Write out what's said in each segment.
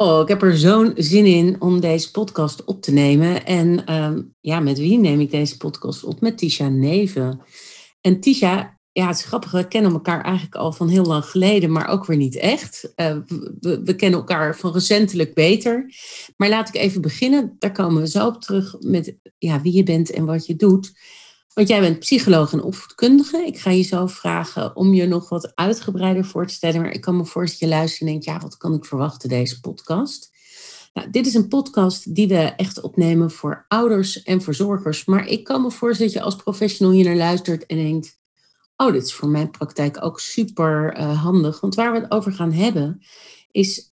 Oh, ik heb er zo'n zin in om deze podcast op te nemen. En ehm, ja, met wie neem ik deze podcast op? Met Tisha Neven. En Tisha, ja, het is grappig, we kennen elkaar eigenlijk al van heel lang geleden, maar ook weer niet echt. Uh, we, we, kennen elkaar van recentelijk beter. Maar laat ik even beginnen, daar komen we zo op terug met ja, wie je bent en wat je doet. Want jij bent psycholoog en opvoedkundige. Ik ga je zo vragen om je nog wat uitgebreider voor te stellen. Maar ik kan me voorstellen dat je luistert en denkt, ja, wat kan ik verwachten deze podcast? Nou, dit is een podcast die we echt opnemen voor ouders en verzorgers. Maar ik kan me voorstellen dat je als professional hier naar luistert en denkt, oh, dit is voor mijn praktijk ook super uh, handig. Want waar we het over gaan hebben, is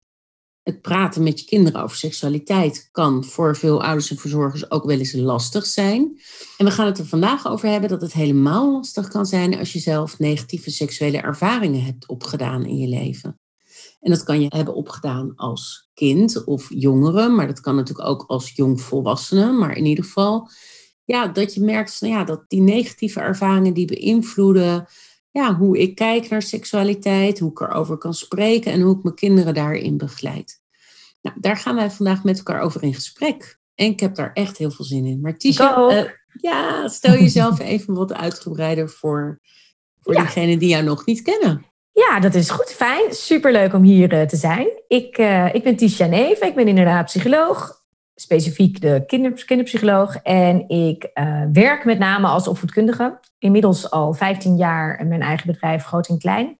het praten met je kinderen over seksualiteit kan voor veel ouders en verzorgers ook wel eens lastig zijn. En we gaan het er vandaag over hebben dat het helemaal lastig kan zijn als je zelf negatieve seksuele ervaringen hebt opgedaan in je leven. En dat kan je hebben opgedaan als kind of jongere, maar dat kan natuurlijk ook als jongvolwassene. Maar in ieder geval, ja, dat je merkt nou ja, dat die negatieve ervaringen die beïnvloeden ja, hoe ik kijk naar seksualiteit, hoe ik erover kan spreken en hoe ik mijn kinderen daarin begeleid. Nou, daar gaan wij vandaag met elkaar over in gesprek. En ik heb daar echt heel veel zin in. Maar Tisha, uh, ja, stel jezelf even wat uitgebreider voor, voor ja. diegenen die jou nog niet kennen. Ja, dat is goed. Fijn. Superleuk om hier uh, te zijn. Ik, uh, ik ben Tisha Neven. Ik ben inderdaad psycholoog. Specifiek de kinder, kinderpsycholoog. En ik werk met name als opvoedkundige inmiddels al 15 jaar mijn eigen bedrijf Groot en Klein.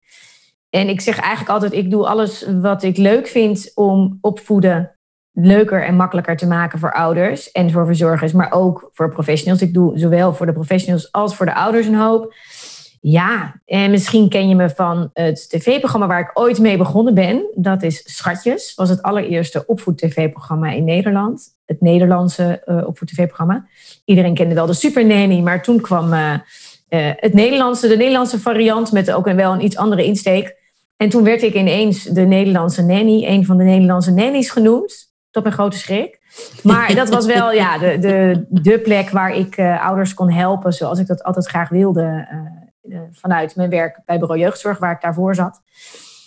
En ik zeg eigenlijk altijd, ik doe alles wat ik leuk vind om opvoeden leuker en makkelijker te maken voor ouders en voor verzorgers, maar ook voor professionals. Ik doe zowel voor de professionals als voor de ouders een hoop. Ja, en misschien ken je me van het tv-programma waar ik ooit mee begonnen ben. Dat is Schatjes, was het allereerste opvoed-tv-programma in Nederland. Het Nederlandse uh, opvoed-tv-programma. Iedereen kende wel de Super Nanny, maar toen kwam uh, uh, het Nederlandse, de Nederlandse variant met ook wel een iets andere insteek. En toen werd ik ineens de Nederlandse nanny, een van de Nederlandse nannies genoemd. Tot mijn grote schrik. Maar dat was wel ja, de, de, de plek waar ik ouders kon helpen zoals ik dat altijd graag wilde. Uh, vanuit mijn werk bij Bureau Jeugdzorg, waar ik daarvoor zat.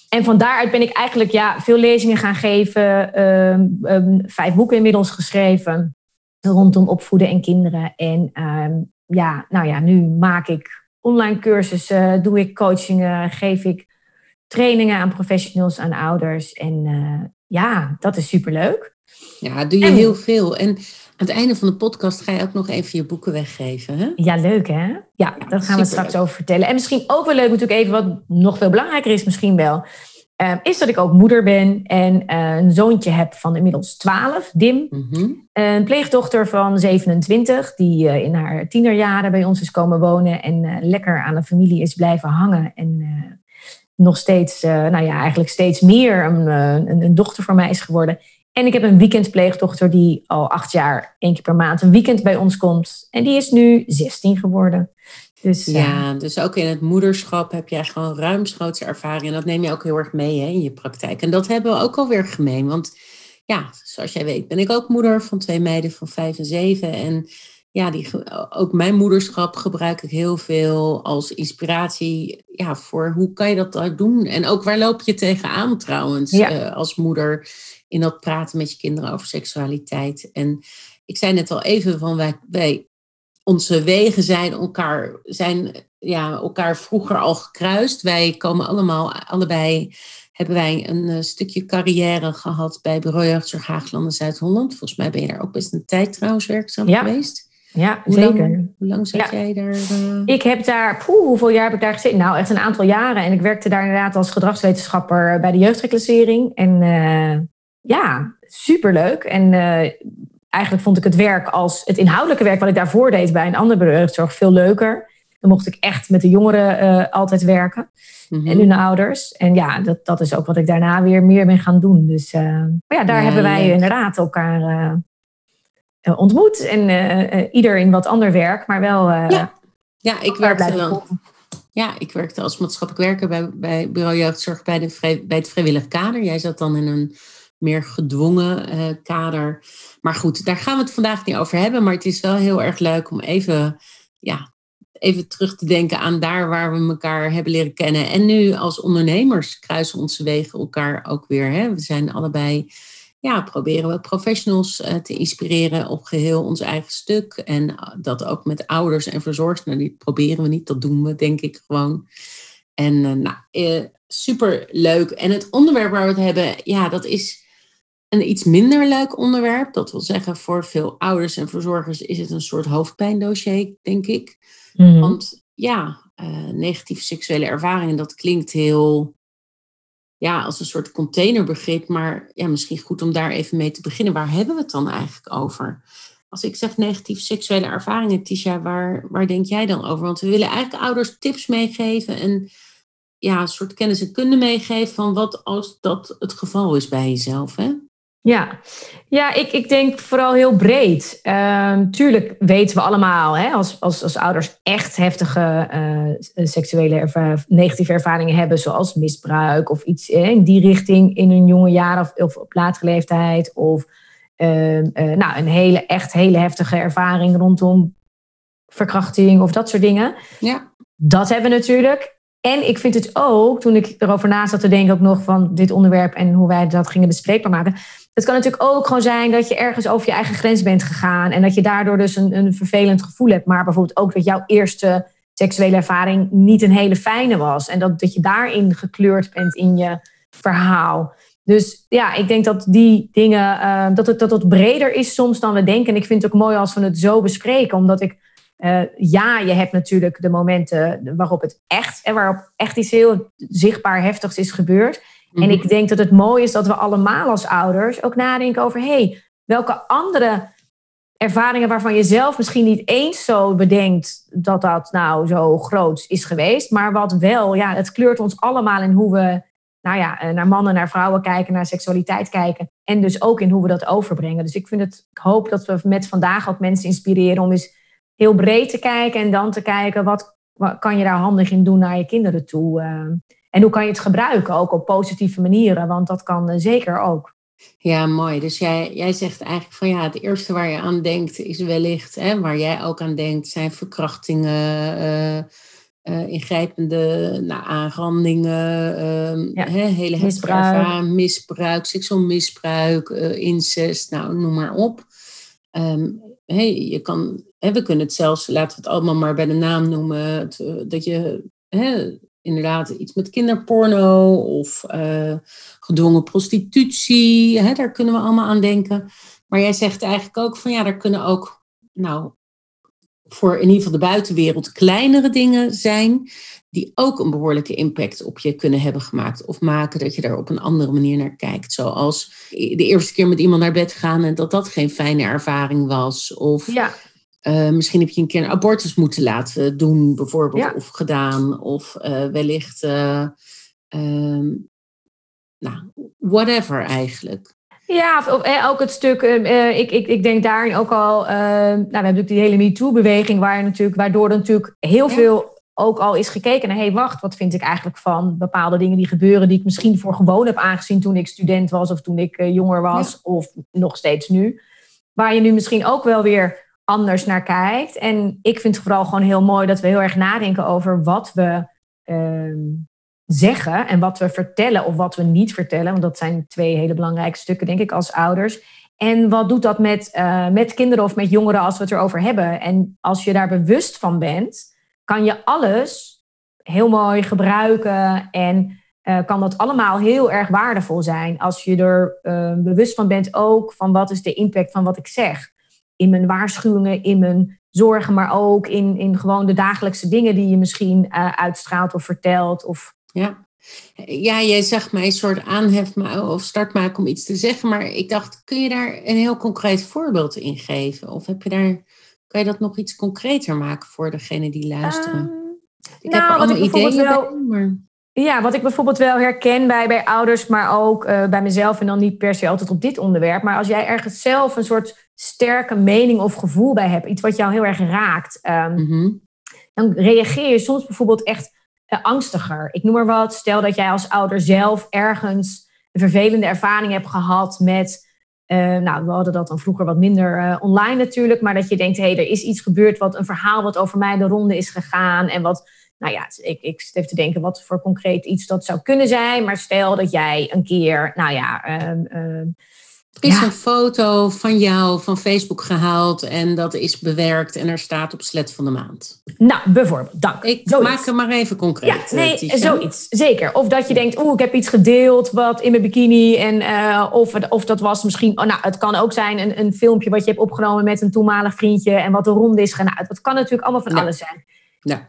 En van daaruit ben ik eigenlijk ja, veel lezingen gaan geven. Um, vijf boeken inmiddels geschreven. Rondom opvoeden en kinderen. En um, ja, nou ja, nu maak ik online cursussen, doe ik coachingen, geef ik trainingen aan professionals, aan ouders. En uh, ja, dat is superleuk. Ja, doe je en, heel veel. En aan het einde van de podcast ga je ook nog even je boeken weggeven. Hè? Ja, leuk hè? Ja, ja daar gaan we straks over vertellen. En misschien ook wel leuk natuurlijk even wat nog veel belangrijker is misschien wel. Uh, is dat ik ook moeder ben en uh, een zoontje heb van inmiddels 12, Dim. Mm-hmm. Een pleegdochter van 27, die uh, in haar tienerjaren bij ons is komen wonen en lekker aan de familie is blijven hangen. En nog steeds, nou ja, eigenlijk steeds meer een, een, een, dochter voor mij is geworden. En ik heb een weekendpleegdochter die al acht jaar, één keer per maand, een weekend bij ons komt. En die is nu 16 geworden. Dus, ja, uh, dus ook in het moederschap heb jij gewoon ruimschoots ervaring. En dat neem je ook heel erg mee hè, in je praktijk. En dat hebben we ook alweer gemeen. Want ja, zoals jij weet ben ik ook moeder van twee meiden van vijf en zeven. En ja, die, ook mijn moederschap gebruik ik heel veel als inspiratie ja, voor hoe kan je dat doen. En ook waar loop je tegenaan trouwens ja. uh, als moeder in dat praten met je kinderen over seksualiteit. En ik zei net al even van wij, wij onze wegen zijn elkaar zijn ja, elkaar vroeger al gekruist. Wij komen allemaal, allebei hebben wij een uh, stukje carrière gehad bij Bureau Jeugdzorg Haaglanden Zuid-Holland. Volgens mij ben je daar ook best een tijd trouwens werkzaam ja. geweest. Ja, hoe zeker. Lang, hoe lang zat jij daar? Uh... Ik heb daar, poeh, hoeveel jaar heb ik daar gezeten? Nou, echt een aantal jaren. En ik werkte daar inderdaad als gedragswetenschapper bij de jeugdreclassering. En uh, ja, superleuk. En eigenlijk vond ik het werk als het inhoudelijke werk wat ik daarvoor deed bij een andere jeugdzorg veel leuker. Dan mocht ik echt met de jongeren uh, altijd werken mm -hmm. en hun ouders. En ja, dat, dat is ook wat ik daarna weer meer ben gaan doen. Dus uh, maar ja, daar ja, hebben wij inderdaad elkaar ontmoet. En ieder in wat ander werk, maar wel. ja. ja, ik werkte dan. Ja, ik werkte als maatschappelijk werker bij, bij Bureau Jeugdzorg bij, de, bij het vrijwillig kader. Jij zat dan in een meer gedwongen uh, kader. Maar goed, daar gaan we het vandaag niet over hebben. Maar het is wel heel erg leuk om even, ja, even terug te denken aan daar waar we elkaar hebben leren kennen. En nu als ondernemers kruisen onze wegen elkaar ook weer. Hè? We zijn allebei, ja, proberen we professionals uh, te inspireren op geheel ons eigen stuk. En dat ook met ouders en verzorgers. Nou, die proberen we niet, dat doen we denk ik gewoon. En nou, super leuk. En het onderwerp waar we het hebben, ja, dat is een iets minder leuk onderwerp. Dat wil zeggen, voor veel ouders en verzorgers is het een soort hoofdpijndossier, denk ik. Mm-hmm. Want ja, uh, negatieve seksuele ervaringen, dat klinkt heel, ja, als een soort containerbegrip. Maar ja, misschien goed om daar even mee te beginnen. Waar hebben we het dan eigenlijk over? Als ik zeg negatieve seksuele ervaringen, Tisha, waar, waar denk jij dan over? Want we willen eigenlijk ouders tips meegeven en ja, een soort kennis en kunde meegeven van wat als dat het geval is bij jezelf, hè? Ja, ja ik, ik denk vooral heel breed. Um, tuurlijk weten we allemaal, hè, als, als, als ouders echt heftige uh, seksuele erva negatieve ervaringen hebben, zoals misbruik of iets in die richting in hun jonge jaren of, of op latere leeftijd. Of uh, uh, nou, een hele, echt hele heftige ervaring rondom verkrachting of dat soort dingen. Ja. Dat hebben we natuurlijk. En ik vind het ook, toen ik erover na zat te denken, ook nog van dit onderwerp en hoe wij dat gingen bespreekbaar maken. Het kan natuurlijk ook gewoon zijn dat je ergens over je eigen grens bent gegaan. En dat je daardoor dus een, een vervelend gevoel hebt. Maar bijvoorbeeld ook dat jouw eerste seksuele ervaring niet een hele fijne was. En dat, dat je daarin gekleurd bent in je verhaal. Dus ja, ik denk dat die dingen, uh, dat, het, dat het breder is soms dan we denken. En ik vind het ook mooi als we het zo bespreken. Omdat ik, uh, ja, je hebt natuurlijk de momenten waarop het echt, en waarop echt iets heel zichtbaar heftigs is gebeurd. En ik mhm. denk dat het mooi is dat we allemaal als ouders ook nadenken over: hey, welke andere ervaringen waarvan je zelf misschien niet eens zo bedenkt dat dat nou zo groot is geweest, maar wat wel, ja, het kleurt ons allemaal in hoe we nou ja, eh, naar mannen, naar vrouwen kijken, naar seksualiteit kijken. En dus ook in hoe we dat overbrengen. Dus ik vind het, ik hoop dat we met vandaag ook mensen inspireren om eens heel breed te kijken en dan te kijken wat, wat kan je daar handig in doen naar je kinderen toe. Uh, en hoe kan je het gebruiken, ook op positieve manieren, want dat kan uh, zeker ook. Ja, mooi. Dus jij, jij zegt eigenlijk van ja, het eerste waar je aan denkt is wellicht, hè, waar jij ook aan denkt, zijn verkrachtingen, uh, uh, ingrijpende nou, aanrandingen, ja, hè, hele misbruik. misbruik, seksueel misbruik, incest, nou noem maar op. Um, hey, je kan, hè, we kunnen het zelfs, laten we het allemaal maar bij de naam noemen, het, dat je hè, inderdaad iets met kinderporno of uh, gedwongen prostitutie. Hè, daar kunnen we allemaal aan denken. Maar jij zegt eigenlijk ook van ja, er kunnen ook, nou, voor in ieder geval de buitenwereld kleinere dingen zijn die ook een behoorlijke impact op je kunnen hebben gemaakt of maken dat je daar op een andere manier naar kijkt. Zoals de eerste keer met iemand naar bed gaan en dat dat geen fijne ervaring was. Of ja. Uh, misschien heb je een keer een abortus moeten laten doen, bijvoorbeeld, ja. of gedaan, of uh, wellicht, uh, nou, whatever eigenlijk. Ja, of, ook het stuk, ik, ik, ik denk daarin ook al, nou, we hebben natuurlijk die hele MeToo-beweging, waar natuurlijk, waardoor er natuurlijk heel ja. veel ook al is gekeken naar, hé, hey, wacht, wat vind ik eigenlijk van bepaalde dingen die gebeuren, die ik misschien voor gewoon heb aangezien toen ik student was, of toen ik jonger was, ja. of nog steeds nu. Waar je nu misschien ook wel weer anders naar kijkt. En ik vind het vooral gewoon heel mooi dat we heel erg nadenken over wat we uh, zeggen en wat we vertellen of wat we niet vertellen. Want dat zijn twee hele belangrijke stukken, denk ik, als ouders. En wat doet dat met, uh, met kinderen of met jongeren als we het erover hebben? En als je daar bewust van bent, kan je alles heel mooi gebruiken en uh, kan dat allemaal heel erg waardevol zijn als je er uh, bewust van bent ook van wat is de impact van wat ik zeg. In mijn waarschuwingen, in mijn zorgen, maar ook in, in gewoon de dagelijkse dingen die je misschien uh, uitstraalt of vertelt. Of... Ja. ja, jij zag mij een soort aanhef of start maken om iets te zeggen, maar ik dacht, kun je daar een heel concreet voorbeeld in geven? Of heb je daar, kan je dat nog iets concreter maken voor degene die luisteren? Um, ik nou, heb er allemaal ideeën wel... bij, maar... Ja, wat ik bijvoorbeeld wel herken bij, bij ouders, maar ook uh, bij mezelf en dan niet per se altijd op dit onderwerp. Maar als jij ergens zelf een soort sterke mening of gevoel bij hebt, iets wat jou heel erg raakt, um, mm-hmm. dan reageer je soms bijvoorbeeld echt uh, angstiger. Ik noem maar wat. Stel dat jij als ouder zelf ergens een vervelende ervaring hebt gehad met. Uh, nou, we hadden dat dan vroeger wat minder online natuurlijk, maar dat je denkt, hé, hey, er is iets gebeurd, wat een verhaal wat over mij de ronde is gegaan en wat nou ja, ik, ik zit even te denken wat voor concreet iets dat zou kunnen zijn. Maar stel dat jij een keer, nou ja. Um, um, er is een foto van jou van Facebook gehaald en dat is bewerkt en er staat op slet van de maand. Nou, bijvoorbeeld, dank. Ik maak hem maar even concreet. Ja, nee, uh, zoiets, zeker. Of dat je denkt, oeh, ik heb iets gedeeld wat in mijn bikini en uh, of, of dat was misschien, oh, nou, het kan ook zijn een, een filmpje wat je hebt opgenomen met een toenmalig vriendje en wat de ronde is gedaan. Dat kan natuurlijk allemaal van alles zijn. Ja.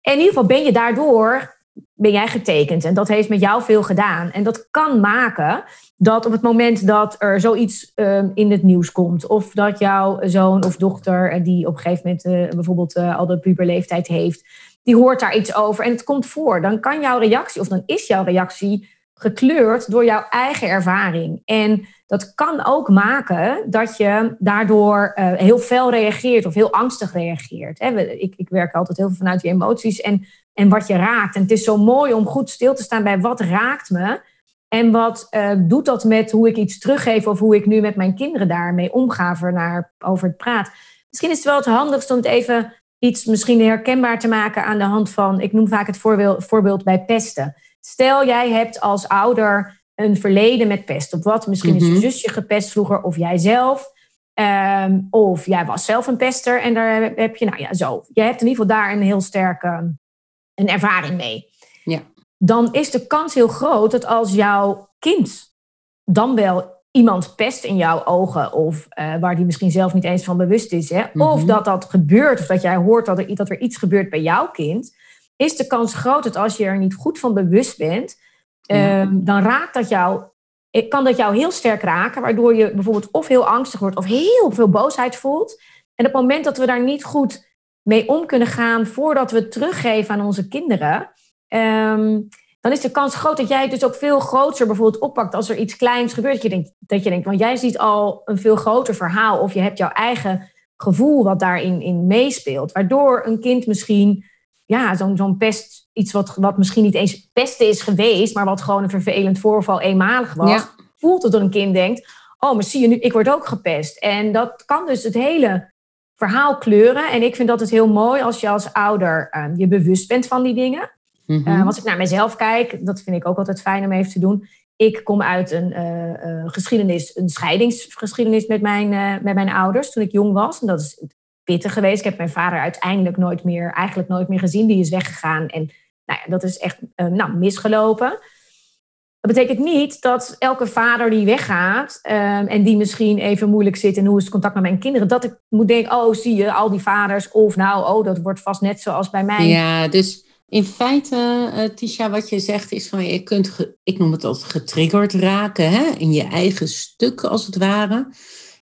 En in ieder geval ben je daardoor, ben jij getekend. En dat heeft met jou veel gedaan. En dat kan maken dat op het moment dat er zoiets um, in het nieuws komt, of dat jouw zoon of dochter, eh, die op een gegeven moment uh, bijvoorbeeld uh, al de puberleeftijd heeft, die hoort daar iets over en het komt voor, dan kan jouw reactie, of dan is jouw reactie gekleurd door jouw eigen ervaring. En dat kan ook maken dat je daardoor heel fel reageert of heel angstig reageert. Ik, ik werk altijd heel veel vanuit je emoties en, en wat je raakt. En het is zo mooi om goed stil te staan bij wat raakt me. En wat uh, doet dat met hoe ik iets teruggeef of hoe ik nu met mijn kinderen daarmee omga naar, over het praat. Misschien is het wel het handigst om het even iets misschien herkenbaar te maken aan de hand van, ik noem vaak het voorbeeld, voorbeeld bij pesten. Stel jij hebt als ouder een verleden met pest. Of wat? Misschien is je mhm. zusje gepest vroeger of jijzelf. Um, of jij was zelf een pester en daar heb je, nou ja, zo. Je hebt in ieder geval daar een heel sterke een ervaring mee. Ja. Dan is de kans heel groot dat als jouw kind dan wel iemand pest in jouw ogen, of uh, waar die misschien zelf niet eens van bewust is, hè, of mhm. dat dat gebeurt, of dat jij hoort dat er, dat er iets gebeurt bij jouw kind, is de kans groot dat als je er niet goed van bewust bent, Ehm, dan raakt dat jou, kan dat jou heel sterk raken, waardoor je bijvoorbeeld of heel angstig wordt of heel veel boosheid voelt. En op het moment dat we daar niet goed mee om kunnen gaan voordat we het teruggeven aan onze kinderen, ehm, dan is de kans groot dat jij het dus ook veel groter bijvoorbeeld oppakt als er iets kleins gebeurt. Dat je denkt, dat je denkt want jij ziet al een veel groter verhaal of je hebt jouw eigen gevoel wat daarin in meespeelt. Waardoor een kind misschien ja, zo'n zo'n pest, iets wat, wat misschien niet eens pesten is geweest, maar wat gewoon een vervelend voorval eenmalig was, voelt het door een kind denkt, oh, maar zie je nu, ik word ook gepest. En dat kan dus het hele verhaal kleuren. En ik vind dat het heel mooi als je als ouder uh, je bewust bent van die dingen. Mm als ik naar mezelf kijk, dat vind ik ook altijd fijn om even te doen. Ik kom uit een uh, geschiedenis, een scheidingsgeschiedenis met mijn, met mijn ouders toen ik jong was. En dat is pittig geweest. Ik heb mijn vader uiteindelijk nooit meer, eigenlijk nooit meer gezien. Die is weggegaan en nou ja, dat is echt nou, misgelopen. Dat betekent niet dat elke vader die weggaat um, en die misschien even moeilijk zit en hoe is het contact met mijn kinderen, dat ik moet denken, oh zie je al die vaders of nou, oh dat wordt vast net zoals bij mij. Ja, dus in feite, uh, Tisha, wat je zegt is van je kunt, ik noem het altijd getriggerd raken hè? in je eigen stuk als het ware.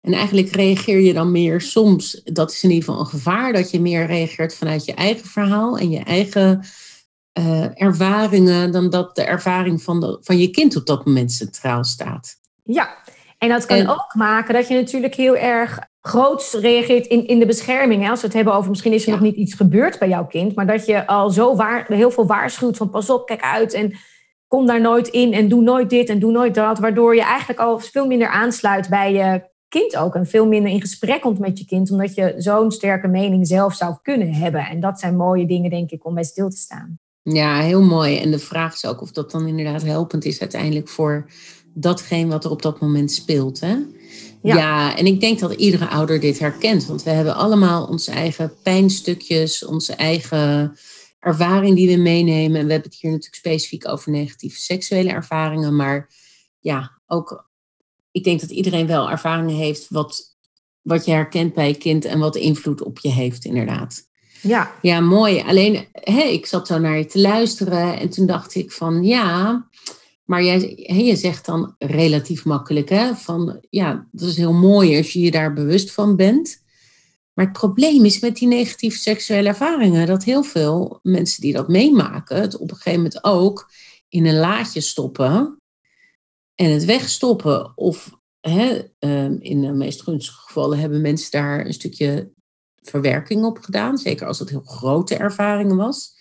En eigenlijk reageer je dan meer soms, dat is in ieder geval een gevaar, dat je meer reageert vanuit je eigen verhaal en je eigen uh, ervaringen, dan dat de ervaring van, de, van je kind op dat moment centraal staat. Ja, en dat kan ook maken dat je natuurlijk heel erg groots reageert in, in de bescherming. Hè? Als we het hebben over misschien is er nog niet iets gebeurd bij jouw kind, maar dat je al zo waar, heel veel waarschuwt van pas op, kijk uit en kom daar nooit in en doe nooit dit en doe nooit dat, waardoor je eigenlijk al veel minder aansluit bij je kind ook en veel minder in gesprek komt met je kind, omdat je zo'n sterke mening zelf zou kunnen hebben. En dat zijn mooie dingen, denk ik, om bij stil te staan. Ja, heel mooi. En de vraag is ook of dat dan inderdaad helpend is uiteindelijk voor datgene wat er op dat moment speelt. Hè? Ja. ja. en ik denk dat iedere ouder dit herkent. Want we hebben allemaal onze eigen pijnstukjes, onze eigen ervaring die we meenemen. En we hebben het hier natuurlijk specifiek over negatieve seksuele ervaringen. Maar ja, ook ik denk dat iedereen wel ervaringen heeft wat, wat je herkent bij je kind en wat invloed op je heeft, inderdaad. Ja. Ja, mooi. Alleen, ik zat zo naar je te luisteren en toen dacht ik van ja, maar jij, je zegt dan relatief makkelijk, hè? Van ja, dat is heel mooi als je je daar bewust van bent. Maar het probleem is met die negatieve seksuele ervaringen dat heel veel mensen die dat meemaken, het op een gegeven moment ook in een laadje stoppen en het wegstoppen. Of hè, ehm, in de meest gunstige gevallen hebben mensen daar een stukje verwerking op gedaan. Zeker als het heel grote ervaringen was.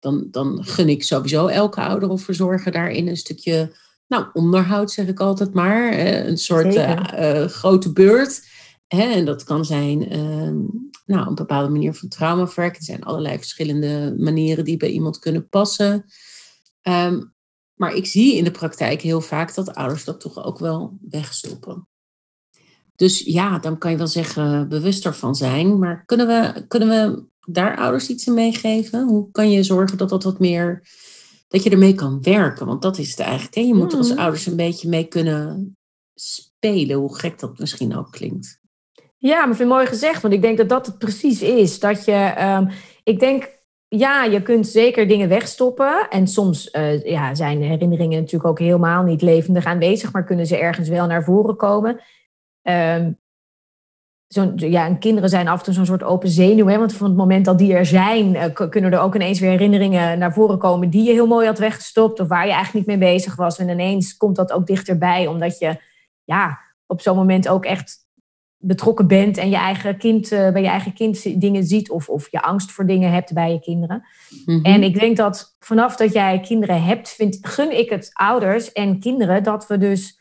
Dan, dan gun ik sowieso elke ouder of verzorger daarin een stukje nou, onderhoud, zeg ik altijd maar. Een soort uh, grote beurt. En dat kan zijn uh, nou, een bepaalde manier van traumaverwerken. Er zijn allerlei verschillende manieren die bij iemand kunnen passen. Ehm, maar ik zie in de praktijk heel vaak dat ouders dat toch ook wel wegstoppen. Dus ja, dan kan je wel zeggen bewuster van zijn. Maar kunnen we, kunnen we daar ouders iets in meegeven? Hoe kan je zorgen dat dat wat meer, dat je ermee kan werken? Want dat is het eigenlijk. Hè? Je moet er als mm. ouders een beetje mee kunnen spelen, hoe gek dat misschien ook klinkt. Ja, maar vind mooi gezegd, want ik denk dat dat het precies is. Dat je, um, ik denk, ja, je kunt zeker dingen wegstoppen. En soms uh, ja, zijn herinneringen natuurlijk ook helemaal niet levendig aanwezig, maar kunnen ze ergens wel naar voren komen. Um, zo, ja, en kinderen zijn af en toe zo'n soort open zenuw. Hè? Want van het moment dat die er zijn, uh, kunnen er ook ineens weer herinneringen naar voren komen die je heel mooi had weggestopt. Of waar je eigenlijk niet mee bezig was. En ineens komt dat ook dichterbij, omdat je ja, op zo'n moment ook echt betrokken bent en je eigen kind, uh, bij je eigen kind dingen ziet. Of, of je angst voor dingen hebt bij je kinderen. Mhm. En ik denk dat vanaf dat jij kinderen hebt, vind, gun ik het ouders en kinderen dat we dus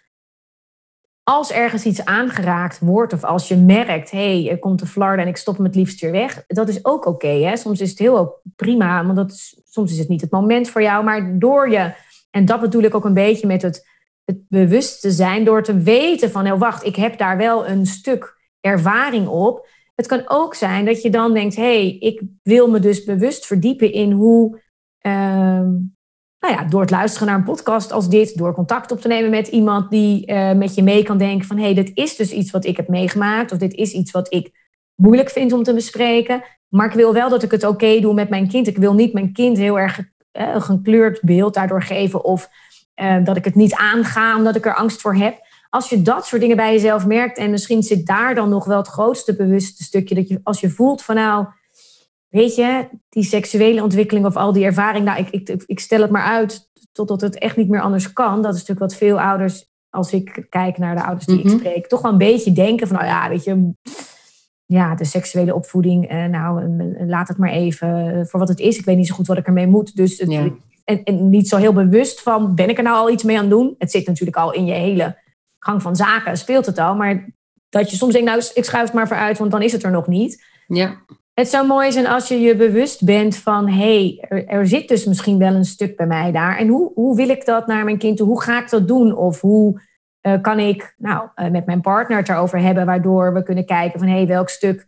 als ergens iets aangeraakt wordt of als je merkt, hé, hey, er komt een flarden en ik stop hem het liefst weer weg, dat is ook oké. soms is het heel prima, want dat is, soms is het niet het moment voor jou, maar door je, en dat bedoel ik ook een beetje met het, het bewust te zijn, door te weten van, nou wacht, ik heb daar wel een stuk ervaring op. Het kan ook zijn dat je dan denkt, hé, hey, ik wil me dus bewust verdiepen in hoe, ehm, nou ja, door het luisteren naar een podcast als dit, door contact op te nemen met iemand die uh, met je mee kan denken van hé, hey, dit is dus iets wat ik heb meegemaakt of dit is iets wat ik moeilijk vind om te bespreken. Maar ik wil wel dat ik het oké doe met mijn kind. Ik wil niet mijn kind heel erg uh, een gekleurd beeld daardoor geven of uh, dat ik het niet aanga omdat ik er angst voor heb. Als je dat soort dingen bij jezelf merkt en misschien zit daar dan nog wel het grootste bewuste stukje dat je als je voelt van nou weet je, die seksuele ontwikkeling of al die ervaring, nou, ik, ik, ik stel het maar uit totdat het echt niet meer anders kan. Dat is natuurlijk wat veel ouders, als ik kijk naar de ouders die ik mhm. spreek, toch wel een beetje denken van, nou ja, weet je, ja, de seksuele opvoeding, eh, nou, laat het maar even voor wat het is. Ik weet niet zo goed wat ik ermee moet. Dus en, en niet zo heel bewust van, ben ik er nou al iets mee aan het doen? Het zit natuurlijk al in je hele gang van zaken, speelt het al. Maar dat je soms denkt, nou, ik schuif het maar vooruit, want dan is het er nog niet. Ja. Het zou mooi zijn als je je bewust bent van, hey, er, zit dus misschien wel een stuk bij mij daar. En hoe, hoe wil ik dat naar mijn kind toe? Hoe ga ik dat doen? Of hoe uh, kan ik nou, uh, met mijn partner het erover hebben, waardoor we kunnen kijken van, hey, welk stuk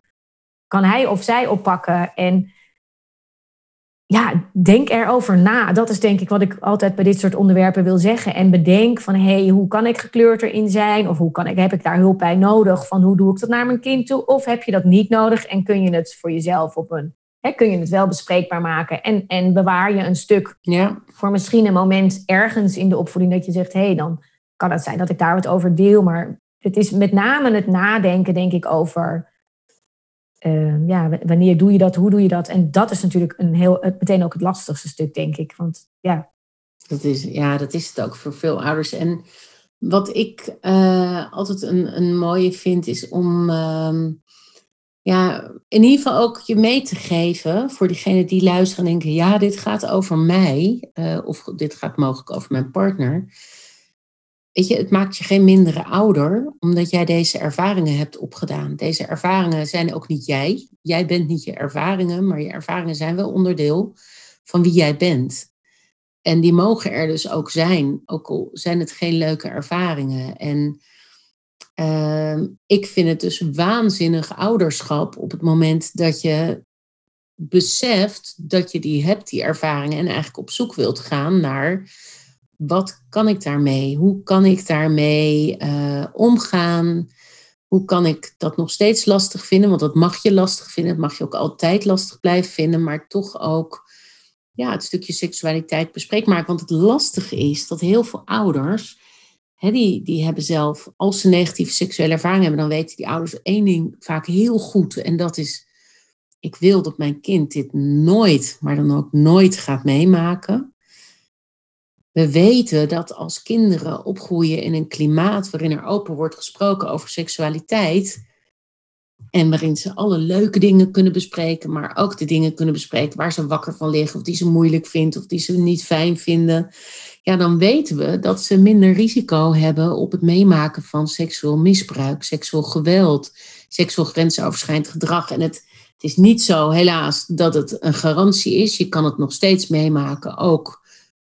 kan hij of zij oppakken? En ja, denk erover na. Dat is denk ik wat ik altijd bij dit soort onderwerpen wil zeggen. En bedenk van, hé, hey, hoe kan ik gekleurd erin zijn? Of hoe kan ik, heb ik daar hulp bij nodig? Van hoe doe ik dat naar mijn kind toe? Of heb je dat niet nodig en kun je het voor jezelf op een... Hè, kun je het wel bespreekbaar maken en, en bewaar je een stuk ja. voor misschien een moment ergens in de opvoeding dat je zegt, hé, hey, dan kan het zijn dat ik daar wat over deel. Maar het is met name het nadenken, denk ik, over uh, ja, wanneer doe je dat, hoe doe je dat? En dat is natuurlijk een heel, meteen ook het lastigste stuk, denk ik. Want ja. Dat is, ja, dat is het ook voor veel ouders. En wat ik uh, altijd een, een mooie vind, is om uh, ja, in ieder geval ook je mee te geven voor diegenen die luisteren en denken, ja, dit gaat over mij, uh, of dit gaat mogelijk over mijn partner. Weet je, het maakt je geen mindere ouder, omdat jij deze ervaringen hebt opgedaan. Deze ervaringen zijn ook niet jij. Jij bent niet je ervaringen, maar je ervaringen zijn wel onderdeel van wie jij bent. En die mogen er dus ook zijn, ook al zijn het geen leuke ervaringen. En ehm, ik vind het dus waanzinnig ouderschap op het moment dat je beseft dat je die hebt, die ervaringen, en eigenlijk op zoek wilt gaan naar wat kan ik daarmee? Hoe kan ik daarmee uh, omgaan? Hoe kan ik dat nog steeds lastig vinden? Want dat mag je lastig vinden, dat mag je ook altijd lastig blijven vinden, maar toch ook ja, het stukje seksualiteit bespreekbaar. Want het lastige is dat heel veel ouders, hè, die, die hebben zelf, als ze negatieve seksuele ervaring hebben, dan weten die ouders één ding vaak heel goed. En dat is, ik wil dat mijn kind dit nooit, maar dan ook nooit gaat meemaken. We weten dat als kinderen opgroeien in een klimaat waarin er open wordt gesproken over seksualiteit, en waarin ze alle leuke dingen kunnen bespreken, maar ook de dingen kunnen bespreken waar ze wakker van liggen, of die ze moeilijk vindt, of die ze niet fijn vinden. Ja, dan weten we dat ze minder risico hebben op het meemaken van seksueel misbruik, seksueel geweld, seksueel grensoverschrijdend gedrag. En het, het is niet zo, helaas, dat het een garantie is. Je kan het nog steeds meemaken, ook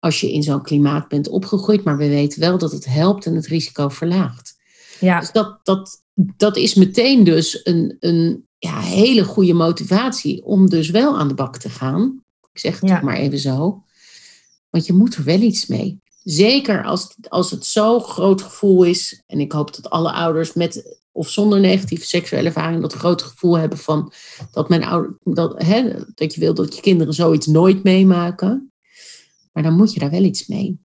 als je in zo'n klimaat bent opgegroeid. Maar we weten wel dat het helpt en het risico verlaagt. Ja. Dus dat, dat, dat is meteen dus een, een ja, hele goede motivatie om dus wel aan de bak te gaan. Ik zeg het maar even zo. Want je moet er wel iets mee. Zeker als, als het zo'n groot gevoel is. En ik hoop dat alle ouders met of zonder negatieve seksuele ervaring dat grote gevoel hebben van dat mijn ouder, dat, hè, dat je wil dat je kinderen zoiets nooit meemaken. Maar dan moet je daar wel iets mee.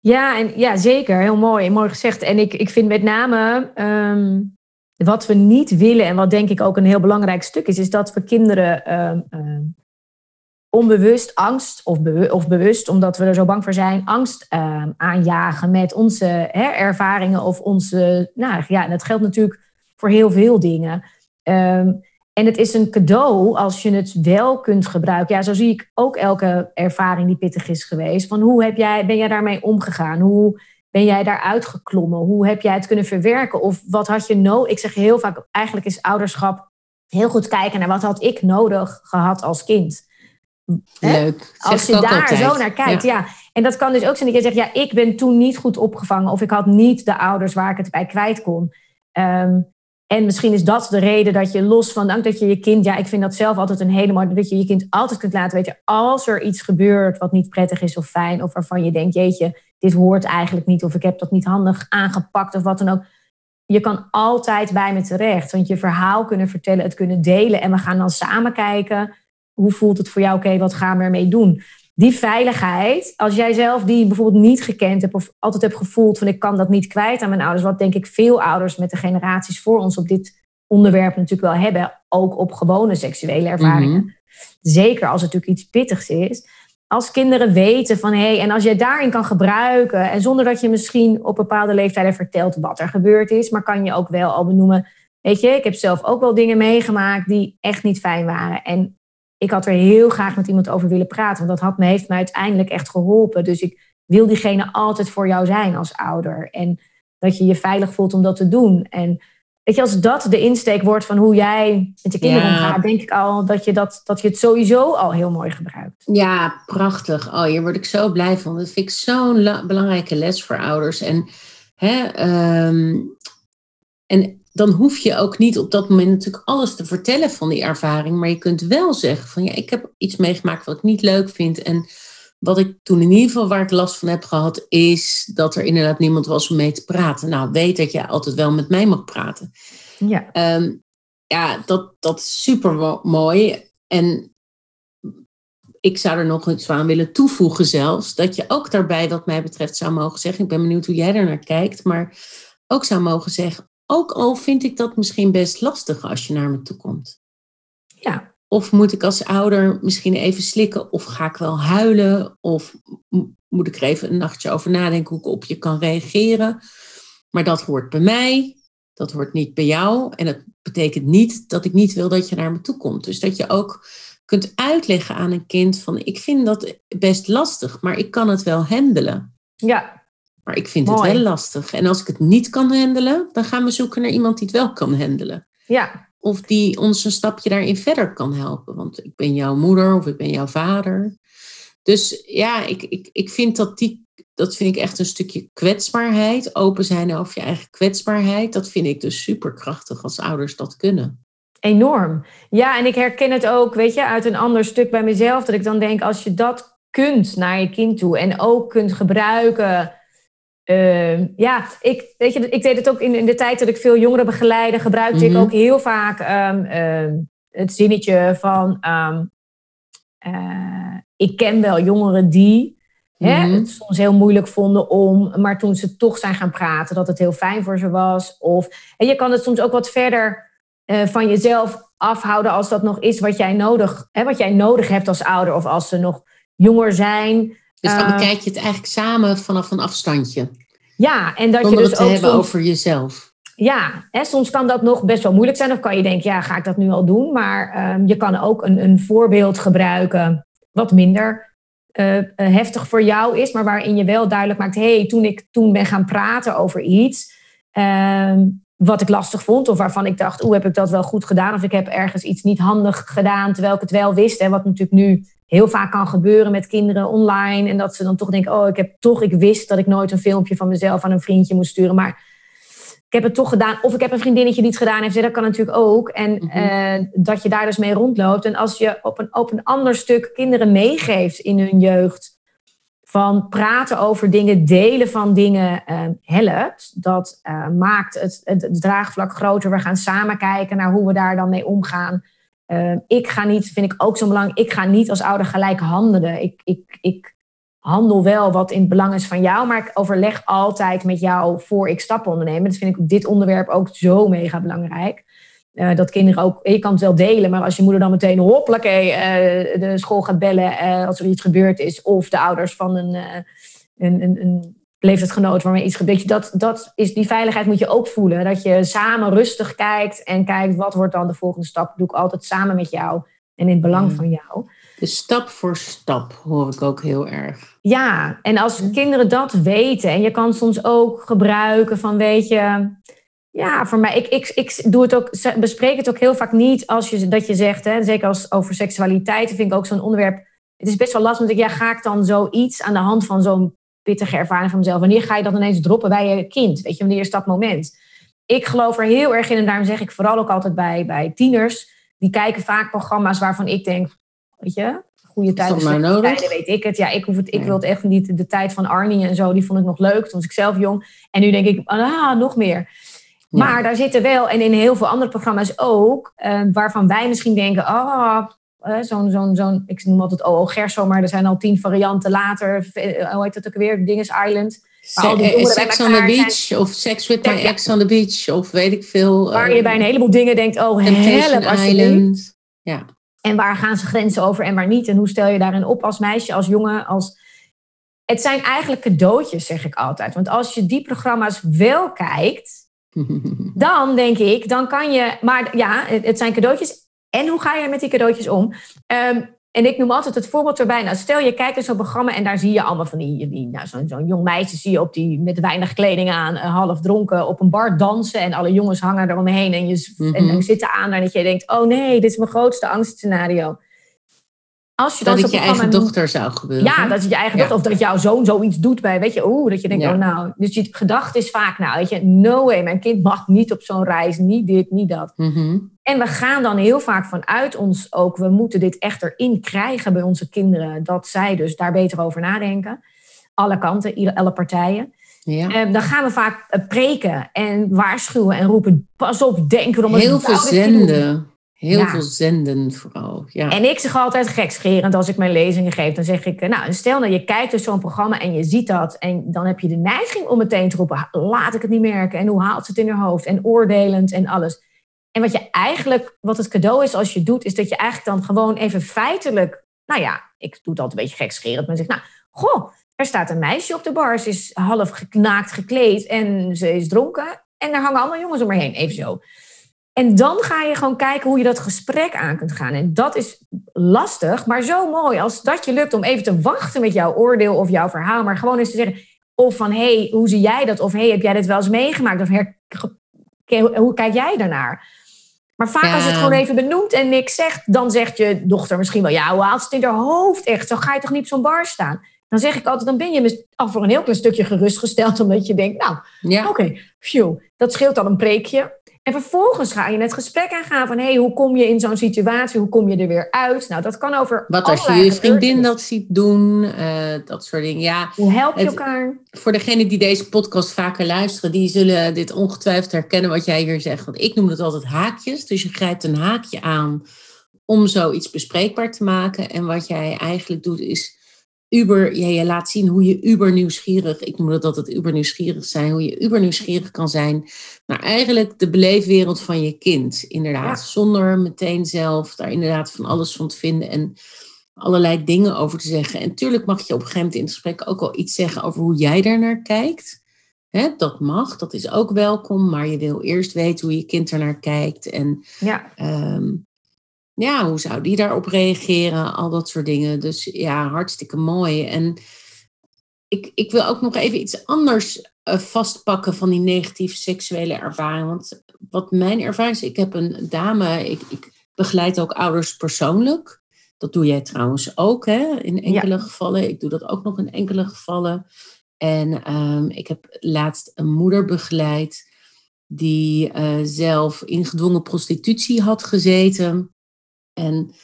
Ja, en, ja zeker. Heel mooi. Mooi gezegd. En ik, ik vind met name ehm, wat we niet willen en wat denk ik ook een heel belangrijk stuk is, is dat we kinderen ehm, ehm, onbewust angst of, of bewust, omdat we er zo bang voor zijn, angst aanjagen met onze hè, ervaringen of onze. Nou ja, dat geldt natuurlijk voor heel veel dingen. En het is een cadeau als je het wel kunt gebruiken. Ja, zo zie ik ook elke ervaring die pittig is geweest. Van hoe heb jij, ben jij daarmee omgegaan? Hoe ben jij daaruit geklommen? Hoe heb jij het kunnen verwerken? Of wat had je nodig? Ik zeg heel vaak, eigenlijk is ouderschap heel goed kijken naar wat had ik nodig gehad als kind. Leuk. Als je daar zo naar kijkt, ja. En dat kan dus ook zijn dat je zegt, ja, ik ben toen niet goed opgevangen. Of ik had niet de ouders waar ik het bij kwijt kon. Um, en misschien is dat de reden dat je los van, dank dat je je kind, ja, ik vind dat zelf altijd een hele mooie, dat je je kind altijd kunt laten weten als er iets gebeurt wat niet prettig is of fijn, of waarvan je denkt, jeetje, dit hoort eigenlijk niet, of ik heb dat niet handig aangepakt of wat dan ook. Je kan altijd bij me terecht, want je verhaal kunnen vertellen, het kunnen delen en we gaan dan samen kijken, hoe voelt het voor jou, oké, wat gaan we ermee doen? Die veiligheid, als jij zelf die bijvoorbeeld niet gekend hebt of altijd hebt gevoeld van ik kan dat niet kwijt aan mijn ouders, wat denk ik veel ouders met de generaties voor ons op dit onderwerp natuurlijk wel hebben, ook op gewone seksuele ervaringen. Mhm. Zeker als het natuurlijk iets pittigs is. Als kinderen weten van hé, hey, en als je daarin kan gebruiken, en zonder dat je misschien op bepaalde leeftijden vertelt wat er gebeurd is, maar kan je ook wel al benoemen, weet je, ik heb zelf ook wel dingen meegemaakt die echt niet fijn waren. En ik had er heel graag met iemand over willen praten. Want dat had me, heeft me uiteindelijk echt geholpen. Dus ik wil diegene altijd voor jou zijn als ouder. En dat je je veilig voelt om dat te doen. En weet je, als dat de insteek wordt van hoe jij met je kinderen omgaat, denk ik al dat je, dat, dat je het sowieso al heel mooi gebruikt. Ja, prachtig. Oh, hier word ik zo blij van. Dat vind ik zo'n belangrijke les voor ouders. En, hè, ehm, en dan hoef je ook niet op dat moment natuurlijk alles te vertellen van die ervaring. Maar je kunt wel zeggen van ja, ik heb iets meegemaakt wat ik niet leuk vind. En wat ik toen in ieder geval waar ik last van heb gehad, is dat er inderdaad niemand was om mee te praten. Nou, weet dat je altijd wel met mij mag praten. Ja, ehm, ja dat, dat is super mooi. En ik zou er nog iets aan willen toevoegen zelfs. Dat je ook daarbij, wat mij betreft, zou mogen zeggen. Ik ben benieuwd hoe jij er naar kijkt. Maar ook zou mogen zeggen, ook al vind ik dat misschien best lastig als je naar me toe komt. Ja. Of moet ik als ouder misschien even slikken? Of ga ik wel huilen? Of moet ik er even een nachtje over nadenken hoe ik op je kan reageren? Maar dat hoort bij mij. Dat hoort niet bij jou. En dat betekent niet dat ik niet wil dat je naar me toe komt. Dus dat je ook kunt uitleggen aan een kind van ik vind dat best lastig, maar ik kan het wel handelen. Ja, maar ik vind het wel lastig. En als ik het niet kan handelen, dan gaan we zoeken naar iemand die het wel kan handelen. Ja. Of die ons een stapje daarin verder kan helpen. Want ik ben jouw moeder of ik ben jouw vader. Dus ja, ik, ik, ik vind dat die, dat vind ik echt een stukje kwetsbaarheid. Open zijn over je eigen kwetsbaarheid. Dat vind ik dus super krachtig als ouders dat kunnen. Enorm. Ja, en ik herken het ook, weet je, uit een ander stuk bij mezelf. Dat ik dan denk, als je dat kunt naar je kind toe en ook kunt gebruiken. Uh, ja, ik, weet je, ik deed het ook in, in de tijd dat ik veel jongeren begeleide, gebruikte ik mhm. ook heel vaak um, het zinnetje van uh, ik ken wel jongeren die hè, mhm. het soms heel moeilijk vonden om, maar toen ze toch zijn gaan praten, dat het heel fijn voor ze was. Of, en je kan het soms ook wat verder uh, van jezelf afhouden als dat nog is wat jij nodig, hè, wat jij nodig hebt als ouder of als ze nog jonger zijn. Dus dan bekijk je het eigenlijk samen vanaf een afstandje. Ja, en dat je dus het ook hebben over jezelf. Ja, hè, soms kan dat nog best wel moeilijk zijn. Of kan je denken, ja, ga ik dat nu al doen? Maar um, je kan ook een, een voorbeeld gebruiken wat minder uh, heftig voor jou is. Maar waarin je wel duidelijk maakt, hé, hey, toen ik toen ben gaan praten over iets... Uh, wat ik lastig vond. Of waarvan ik dacht, hoe heb ik dat wel goed gedaan? Of ik heb ergens iets niet handig gedaan, terwijl ik het wel wist. Hè, wat natuurlijk nu heel vaak kan gebeuren met kinderen online. En dat ze dan toch denken, oh, ik heb toch, ik wist dat ik nooit een filmpje van mezelf aan een vriendje moest sturen. Maar ik heb het toch gedaan. Of ik heb een vriendinnetje die het gedaan heeft. Dat kan natuurlijk ook. En mhm. eh, dat je daar dus mee rondloopt. En als je op een, op een ander stuk kinderen meegeeft in hun jeugd. Van praten over dingen, delen van dingen uh, helpt. Dat uh, maakt het, het, het, draagvlak groter. We gaan samen kijken naar hoe we daar dan mee omgaan. Ik ga niet, vind ik ook zo belangrijk, ik ga niet als ouder gelijk handelen. Ik, ik, ik handel wel wat in het belang is van jou, maar ik overleg altijd met jou voor ik stappen ondernemen. Dat vind ik op dit onderwerp ook zo mega belangrijk. Uh, dat kinderen ook, je kan het wel delen, maar als je moeder dan meteen hoppakee uh, de school gaat bellen uh, als er iets gebeurd is, of de ouders van een, een, een, een leeftijdsgenoot waarmee iets gebeurt, dat, dat is, die veiligheid moet je ook voelen. Dat je samen rustig kijkt en kijkt wat wordt dan de volgende stap. Doe ik altijd samen met jou en in het belang van jou. Dus stap voor stap hoor ik ook heel erg. Ja, en als kinderen dat weten, en je kan soms ook gebruiken van, weet je, ja, voor mij, ik, ik, ik doe het ook, bespreek het ook heel vaak niet als je dat je zegt, hè, zeker als over seksualiteit, vind ik ook zo'n onderwerp. Het is best wel lastig, want ik, ja, ga ik dan zoiets aan de hand van zo'n pittige ervaring van mezelf, wanneer ga je dat ineens droppen bij je kind? Weet je, wanneer is dat moment? Ik geloof er heel erg in en daarom zeg ik vooral ook altijd bij, bij tieners, die kijken vaak programma's waarvan ik denk, weet je, goede tijden, slechte nou tijden, weet ik het. Ja, ik, hoef het, ik wil het echt niet. De tijd van Arnie en zo, die vond ik nog leuk. Toen was ik zelf jong. En nu denk ik, ah, nog meer. Maar daar zitten wel, en in heel veel andere programma's ook, uh, waarvan wij misschien denken, ah, oh, zo'n, zo'n, zo'n, ik noem altijd OO Gerso, maar er zijn al tien varianten later. Uh, hoe heet dat ook weer? Dinges Island. Se sex on the beach of Sex with my ex on the beach of weet ik veel. Waar je bij een heleboel dingen denkt, oh help Island. Ja. En waar gaan ze grenzen over en waar niet? En hoe stel je daarin op als meisje, als jongen, als... Het zijn eigenlijk cadeautjes, zeg ik altijd. Want als je die programma's wel kijkt, dan denk ik, dan kan je... Maar ja, het zijn cadeautjes. En hoe ga je met die cadeautjes om? Um, en ik noem altijd het voorbeeld erbij. Nou, stel je kijkt in zo'n programma en daar zie je allemaal van die, die nou, zo'n zo'n jong meisje zie je op die met weinig kleding aan, uh, half dronken op een bar dansen en alle jongens hangen eromheen en je mm -hmm. en, en zitten aan en dat je denkt, oh nee, dit is mijn grootste angstscenario. Als je dan dat het je eigen dochter zou gebeuren. Ja, dat het je eigen dochter. Of dat jouw zoon zoiets doet bij, weet je, oeh, dat je denkt, oh nou. Dus je gedachte is vaak, nou, weet je, no way, mijn kind mag niet op zo'n reis, niet dit, niet dat. Mhm. En we gaan dan heel vaak vanuit ons ook, we moeten dit echt erin krijgen bij onze kinderen, dat zij dus daar beter over nadenken. Alle kanten, alle partijen. Ja. Um, dan gaan we vaak eh, preken en waarschuwen en roepen: pas op, denk erom. Heel veel zenden. Heel veel zenden vooral. Ja. En ik zeg altijd gekscherend als ik mijn lezingen geef. Dan zeg ik, nou, stel dat je kijkt dus zo'n programma en je ziet dat. En dan heb je de neiging om meteen te roepen, laat ik het niet merken. En hoe haalt ze het in haar hoofd? En oordelend en alles. En wat je eigenlijk, wat het cadeau is als je doet, is dat je eigenlijk dan gewoon even feitelijk, nou ja, ik doe het altijd een beetje gekscherend, maar zeg, nou, goh, er staat een meisje op de bar. Ze is half geknaakt gekleed en ze is dronken. En er hangen allemaal jongens om haar heen, even zo. En dan ga je gewoon kijken hoe je dat gesprek aan kunt gaan. En dat is lastig, maar zo mooi als dat je lukt om even te wachten met jouw oordeel of jouw verhaal. Maar gewoon eens te zeggen, of van, hé, hey, hoe zie jij dat? Of, hé, hey, heb jij dit wel eens meegemaakt? Of her, hoe kijk jij daarnaar? Maar vaak als het gewoon even benoemt en niks zegt, dan zegt je dochter misschien wel, ja, hoe haalt het in haar hoofd echt? Zo ga je toch niet op zo'n bar staan? Dan zeg ik altijd, dan ben je af voor een heel klein stukje gerustgesteld, omdat je denkt, nou, ja. oké, okay, dat scheelt al een preekje. En vervolgens ga je het gesprek aangaan van, hey, hoe kom je in zo'n situatie? Hoe kom je er weer uit? Nou, dat kan over Wat als je je vriendin dat ziet doen, uh, dat soort dingen. Ja, hoe help je elkaar? Voor degenen die deze podcast vaker luisteren, die zullen dit ongetwijfeld herkennen wat jij hier zegt. Want ik noem het altijd haakjes. Dus je grijpt een haakje aan om zoiets bespreekbaar te maken. En wat jij eigenlijk doet is uber, ja, je laat zien hoe je uber nieuwsgierig, ik noem dat altijd uber nieuwsgierig zijn, hoe je uber nieuwsgierig kan zijn naar eigenlijk de beleefwereld van je kind. Inderdaad, zonder meteen zelf daar inderdaad van alles van te vinden en allerlei dingen over te zeggen. En natuurlijk mag je op een gegeven moment in het gesprek ook wel iets zeggen over hoe jij daar naar kijkt. dat mag, dat is ook welkom, maar je wil eerst weten hoe je kind er naar kijkt. En ja. Ehm, ja, hoe zou die daarop reageren? Al dat soort dingen. Dus ja, hartstikke mooi. En ik, ik wil ook nog even iets anders uh, vastpakken van die negatieve seksuele ervaring. Want wat mijn ervaring is, ik heb een dame, ik, ik begeleid ook ouders persoonlijk. Dat doe jij trouwens ook, hè? In enkele gevallen. Ik doe dat ook nog in enkele gevallen. En ehm, ik heb laatst een moeder begeleid die uh, zelf in gedwongen prostitutie had gezeten. En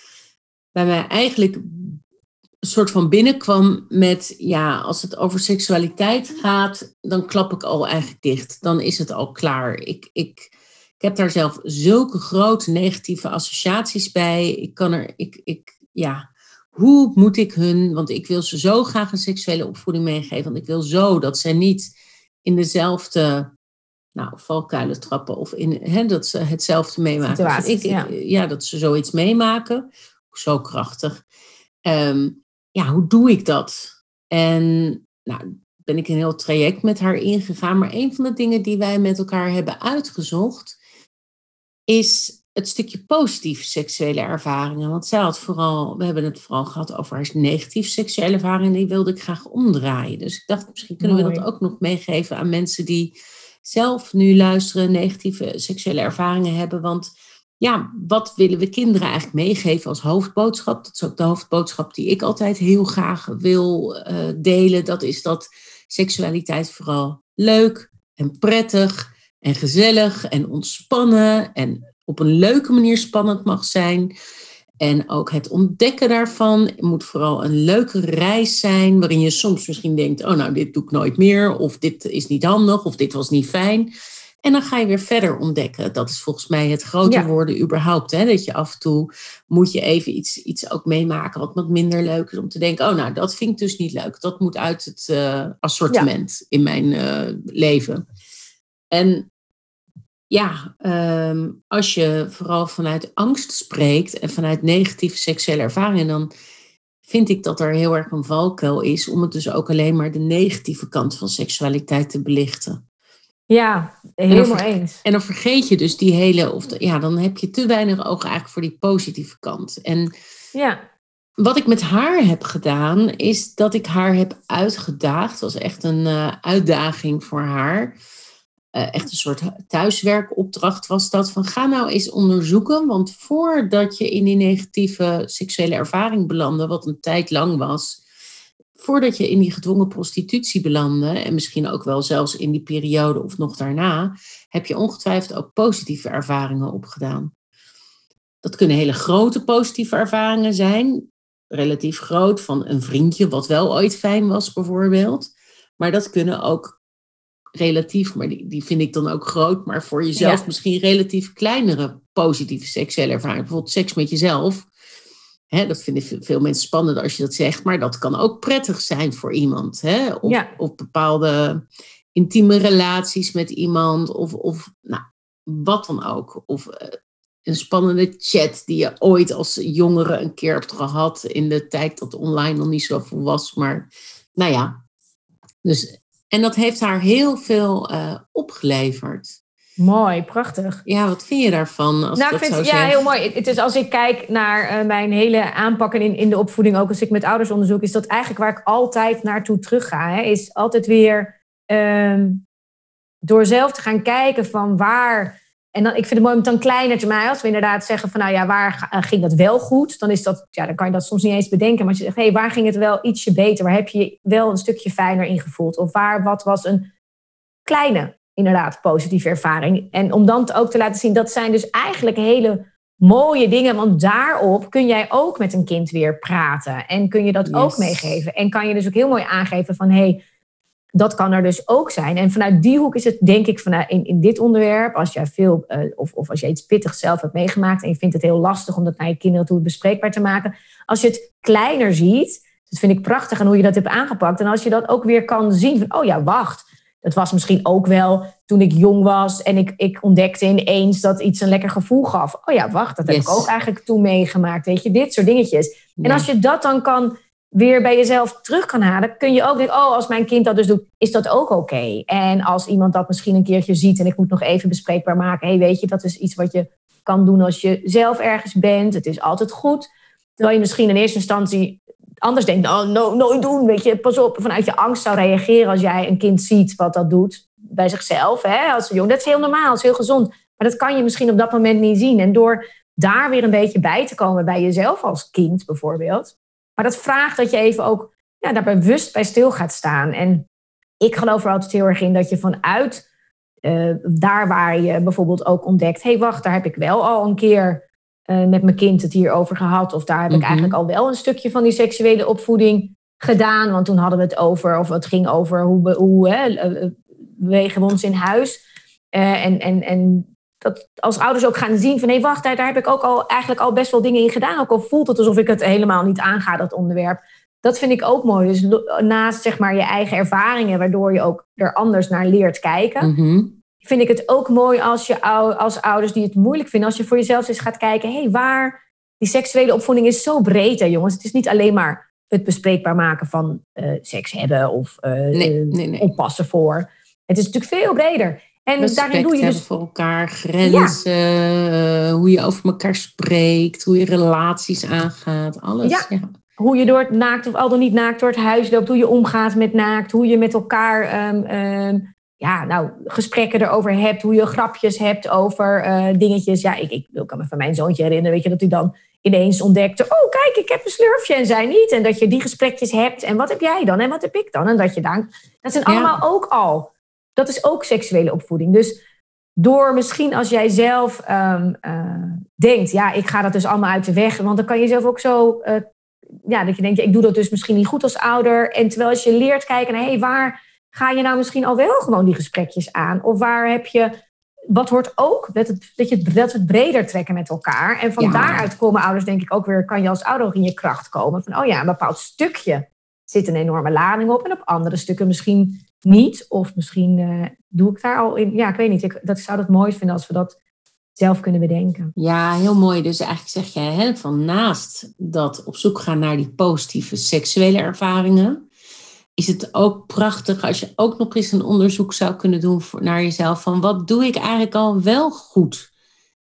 bij mij eigenlijk een soort van binnenkwam met, ja, als het over seksualiteit gaat, dan klap ik al eigenlijk dicht. Dan is het al klaar. Ik, ik, ik heb daar zelf zulke grote negatieve associaties bij. Ik kan er, ik, ik, ja, hoe moet ik hun, want ik wil ze zo graag een seksuele opvoeding meegeven, want ik wil zo dat zij niet in dezelfde nou, valkuilen trappen of in, hè, dat ze hetzelfde meemaken. Dus ik, ja. ja. dat ze zoiets meemaken. Zo krachtig. Ehm, ja, hoe doe ik dat? En nou, ben ik een heel traject met haar ingegaan. Maar een van de dingen die wij met elkaar hebben uitgezocht, is het stukje positieve seksuele ervaringen. Want zij had vooral, we hebben het vooral gehad over haar negatieve seksuele ervaringen. Die wilde ik graag omdraaien. Dus ik dacht, misschien kunnen we dat ook nog meegeven aan mensen die zelf nu luisteren, negatieve seksuele ervaringen hebben. Want ja, wat willen we kinderen eigenlijk meegeven als hoofdboodschap? Dat is ook de hoofdboodschap die ik altijd heel graag wil uh, delen. Dat is dat seksualiteit vooral leuk en prettig en gezellig en ontspannen en op een leuke manier spannend mag zijn. En ook het ontdekken daarvan moet vooral een leuke reis zijn, waarin je soms misschien denkt, oh nou, dit doe ik nooit meer, of dit is niet handig, of dit was niet fijn. En dan ga je weer verder ontdekken. Dat is volgens mij het grote worden überhaupt. Hè? Dat je af en toe moet je even iets, iets ook meemaken wat wat minder leuk is. Om te denken, oh nou, dat vind ik dus niet leuk. Dat moet uit het uh, assortiment in mijn uh, leven. En ja, ehm, als je vooral vanuit angst spreekt en vanuit negatieve seksuele ervaringen, dan vind ik dat er heel erg een valkuil is om het dus ook alleen maar de negatieve kant van seksualiteit te belichten. Ja, helemaal eens. En dan vergeet je dus die hele, of ja, dan heb je te weinig ogen eigenlijk voor die positieve kant. En ja. wat ik met haar heb gedaan, is dat ik haar heb uitgedaagd. Het was echt een uh, uitdaging voor haar echt een soort thuiswerkopdracht was dat. Van ga nou eens onderzoeken. Want voordat je in die negatieve seksuele ervaring belandde, wat een tijd lang was. Voordat je in die gedwongen prostitutie belandde, en misschien ook wel zelfs in die periode of nog daarna, heb je ongetwijfeld ook positieve ervaringen opgedaan. Dat kunnen hele grote positieve ervaringen zijn, relatief groot, van een vriendje wat wel ooit fijn was bijvoorbeeld. Maar dat kunnen ook relatief, maar die, die vind ik dan ook groot, maar voor jezelf misschien relatief kleinere positieve seksuele ervaring. Bijvoorbeeld seks met jezelf. Hè, dat vinden veel mensen spannend als je dat zegt, maar dat kan ook prettig zijn voor iemand. Hè? Of, ja. of bepaalde intieme relaties met iemand, of, of nou, wat dan ook. Of uh, een spannende chat die je ooit als jongere een keer hebt gehad in de tijd dat online nog niet zo veel was. Maar nou ja, dus en dat heeft haar heel veel uh, opgeleverd. Mooi, prachtig. Ja, wat vind je daarvan? Als nou, ik vind het ja, heel mooi. Het is als ik kijk naar uh, mijn hele aanpakken in, in de opvoeding, ook als ik met ouders onderzoek, is dat eigenlijk waar ik altijd naartoe terug ga. Hè, is altijd weer um, door zelf te gaan kijken van waar en dan, ik vind het mooi om het dan kleiner te maken. Als we inderdaad zeggen van, nou ja, waar ging dat wel goed? Dan, is dat, ja, dan kan je dat soms niet eens bedenken. Maar als je zegt, hé, hey, waar ging het wel ietsje beter? Waar heb je wel een stukje fijner in gevoeld? Of waar, wat was een kleine, inderdaad, positieve ervaring? En om dan ook te laten zien, dat zijn dus eigenlijk hele mooie dingen. Want daarop kun jij ook met een kind weer praten. En kun je dat ook meegeven. En kan je dus ook heel mooi aangeven van, hé, hey, dat kan er dus ook zijn. En vanuit die hoek is het, denk ik, vanuit in, in dit onderwerp, als jij veel, uh, of, of als je iets pittigs zelf hebt meegemaakt en je vindt het heel lastig om dat naar je kinderen toe bespreekbaar te maken, als je het kleiner ziet, dat vind ik prachtig en hoe je dat hebt aangepakt. En als je dat ook weer kan zien van, oh ja, wacht, dat was misschien ook wel toen ik jong was en ik, ik ontdekte ineens dat iets een lekker gevoel gaf. Oh ja, wacht, dat heb ik ook eigenlijk toen meegemaakt. Weet je, dit soort dingetjes. En als je dat dan kan weer bij jezelf terug kan halen, kun je ook denken, oh, als mijn kind dat dus doet, is dat ook oké. En als iemand dat misschien een keertje ziet en ik moet nog even bespreekbaar maken, hey, weet je, dat is iets wat je kan doen als je zelf ergens bent. Het is altijd goed. Terwijl je misschien in eerste instantie anders denkt, oh, no, nooit doen, weet je, pas op, vanuit je angst zou reageren als jij een kind ziet wat dat doet bij zichzelf, hè, als jong. Dat is heel normaal, dat is heel gezond. Maar dat kan je misschien op dat moment niet zien. En door daar weer een beetje bij te komen bij jezelf als kind bijvoorbeeld, maar dat vraagt dat je even ook ja, daar bewust bij stil gaat staan. En ik geloof er altijd heel erg in dat je vanuit uh, daar waar je bijvoorbeeld ook ontdekt: hé, hey, wacht, daar heb ik wel al een keer uh, met mijn kind het hier over gehad. Of daar heb ik mhm. eigenlijk al wel een stukje van die seksuele opvoeding gedaan. Want toen hadden we het over, of het ging over hoe, hoe hè, bewegen we ons in huis. en, en, en dat als ouders ook gaan zien van hé, hey, wacht, daar, heb ik ook al eigenlijk al best wel dingen in gedaan. Ook al voelt het alsof ik het helemaal niet aanga, dat onderwerp. Dat vind ik ook mooi. Dus naast zeg maar je eigen ervaringen, waardoor je ook er anders naar leert kijken. Mhm. Vind ik het ook mooi als je als ouders die het moeilijk vinden, als je voor jezelf eens gaat kijken, hé, hey, waar die seksuele opvoeding is zo breed, hè, jongens. Het is niet alleen maar het bespreekbaar maken van uh, seks hebben of uh, nee, nee, nee. oppassen voor. Het is natuurlijk veel breder. En Respect daarin doe je dus voor elkaar, grenzen, ja. Eh, hoe je over elkaar spreekt, hoe je relaties aangaat, alles. Ja. Hoe je door het naakt of al dan niet naakt door het huis loopt, hoe je omgaat met naakt, hoe je met elkaar um, ja, nou, gesprekken erover hebt, hoe je grapjes hebt over uh, dingetjes. Ja, ik, ik, ik kan me van mijn zoontje herinneren, weet je, dat hij dan ineens ontdekte, oh kijk, ik heb een slurfje en zij niet. En dat je die gesprekjes hebt en wat heb jij dan en wat heb ik dan? En dat je dan, dat zijn allemaal ook al dat is ook seksuele opvoeding. Dus door misschien als jij zelf um, denkt, ja, ik ga dat dus allemaal uit de weg. Want dan kan je zelf ook zo, uh, ja, dat je denkt, ik doe dat dus misschien niet goed als ouder. En terwijl als je leert kijken hé, hey, waar ga je nou misschien al wel gewoon die gesprekjes aan? Of waar heb je, wat hoort ook, dat, het, dat je dat het breder trekken met elkaar. En van daaruit komen ouders denk ik ook weer, kan je als ouder ook in je kracht komen. Van, oh ja, een bepaald stukje zit een enorme lading op. En op andere stukken misschien niet. Of misschien uh, doe ik daar al in. Ja, ik weet niet. Ik dat zou het mooi vinden als we dat zelf kunnen bedenken. Ja, heel mooi. Dus eigenlijk zeg jij hè, van naast dat op zoek gaan naar die positieve seksuele ervaringen, is het ook prachtig als je ook nog eens een onderzoek zou kunnen doen voor, naar jezelf van wat doe ik eigenlijk al wel goed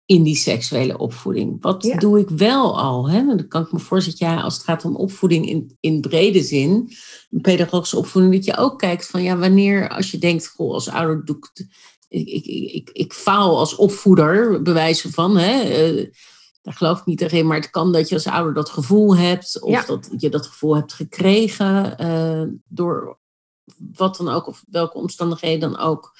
in die seksuele opvoeding? Wat doe ik wel al? Hè? Dan kan ik me voorstellen, ja, als het gaat om opvoeding in, in brede zin, een pedagogische opvoeding, dat je ook kijkt van ja, wanneer als je denkt, goh, als ouder doe ik, ik, ik, ik, ik faal als opvoeder, bewijzen van, hè, uh, daar geloof ik niet tegen, maar het kan dat je als ouder dat gevoel hebt, of dat je dat gevoel hebt gekregen uh, door wat dan ook, of welke omstandigheden dan ook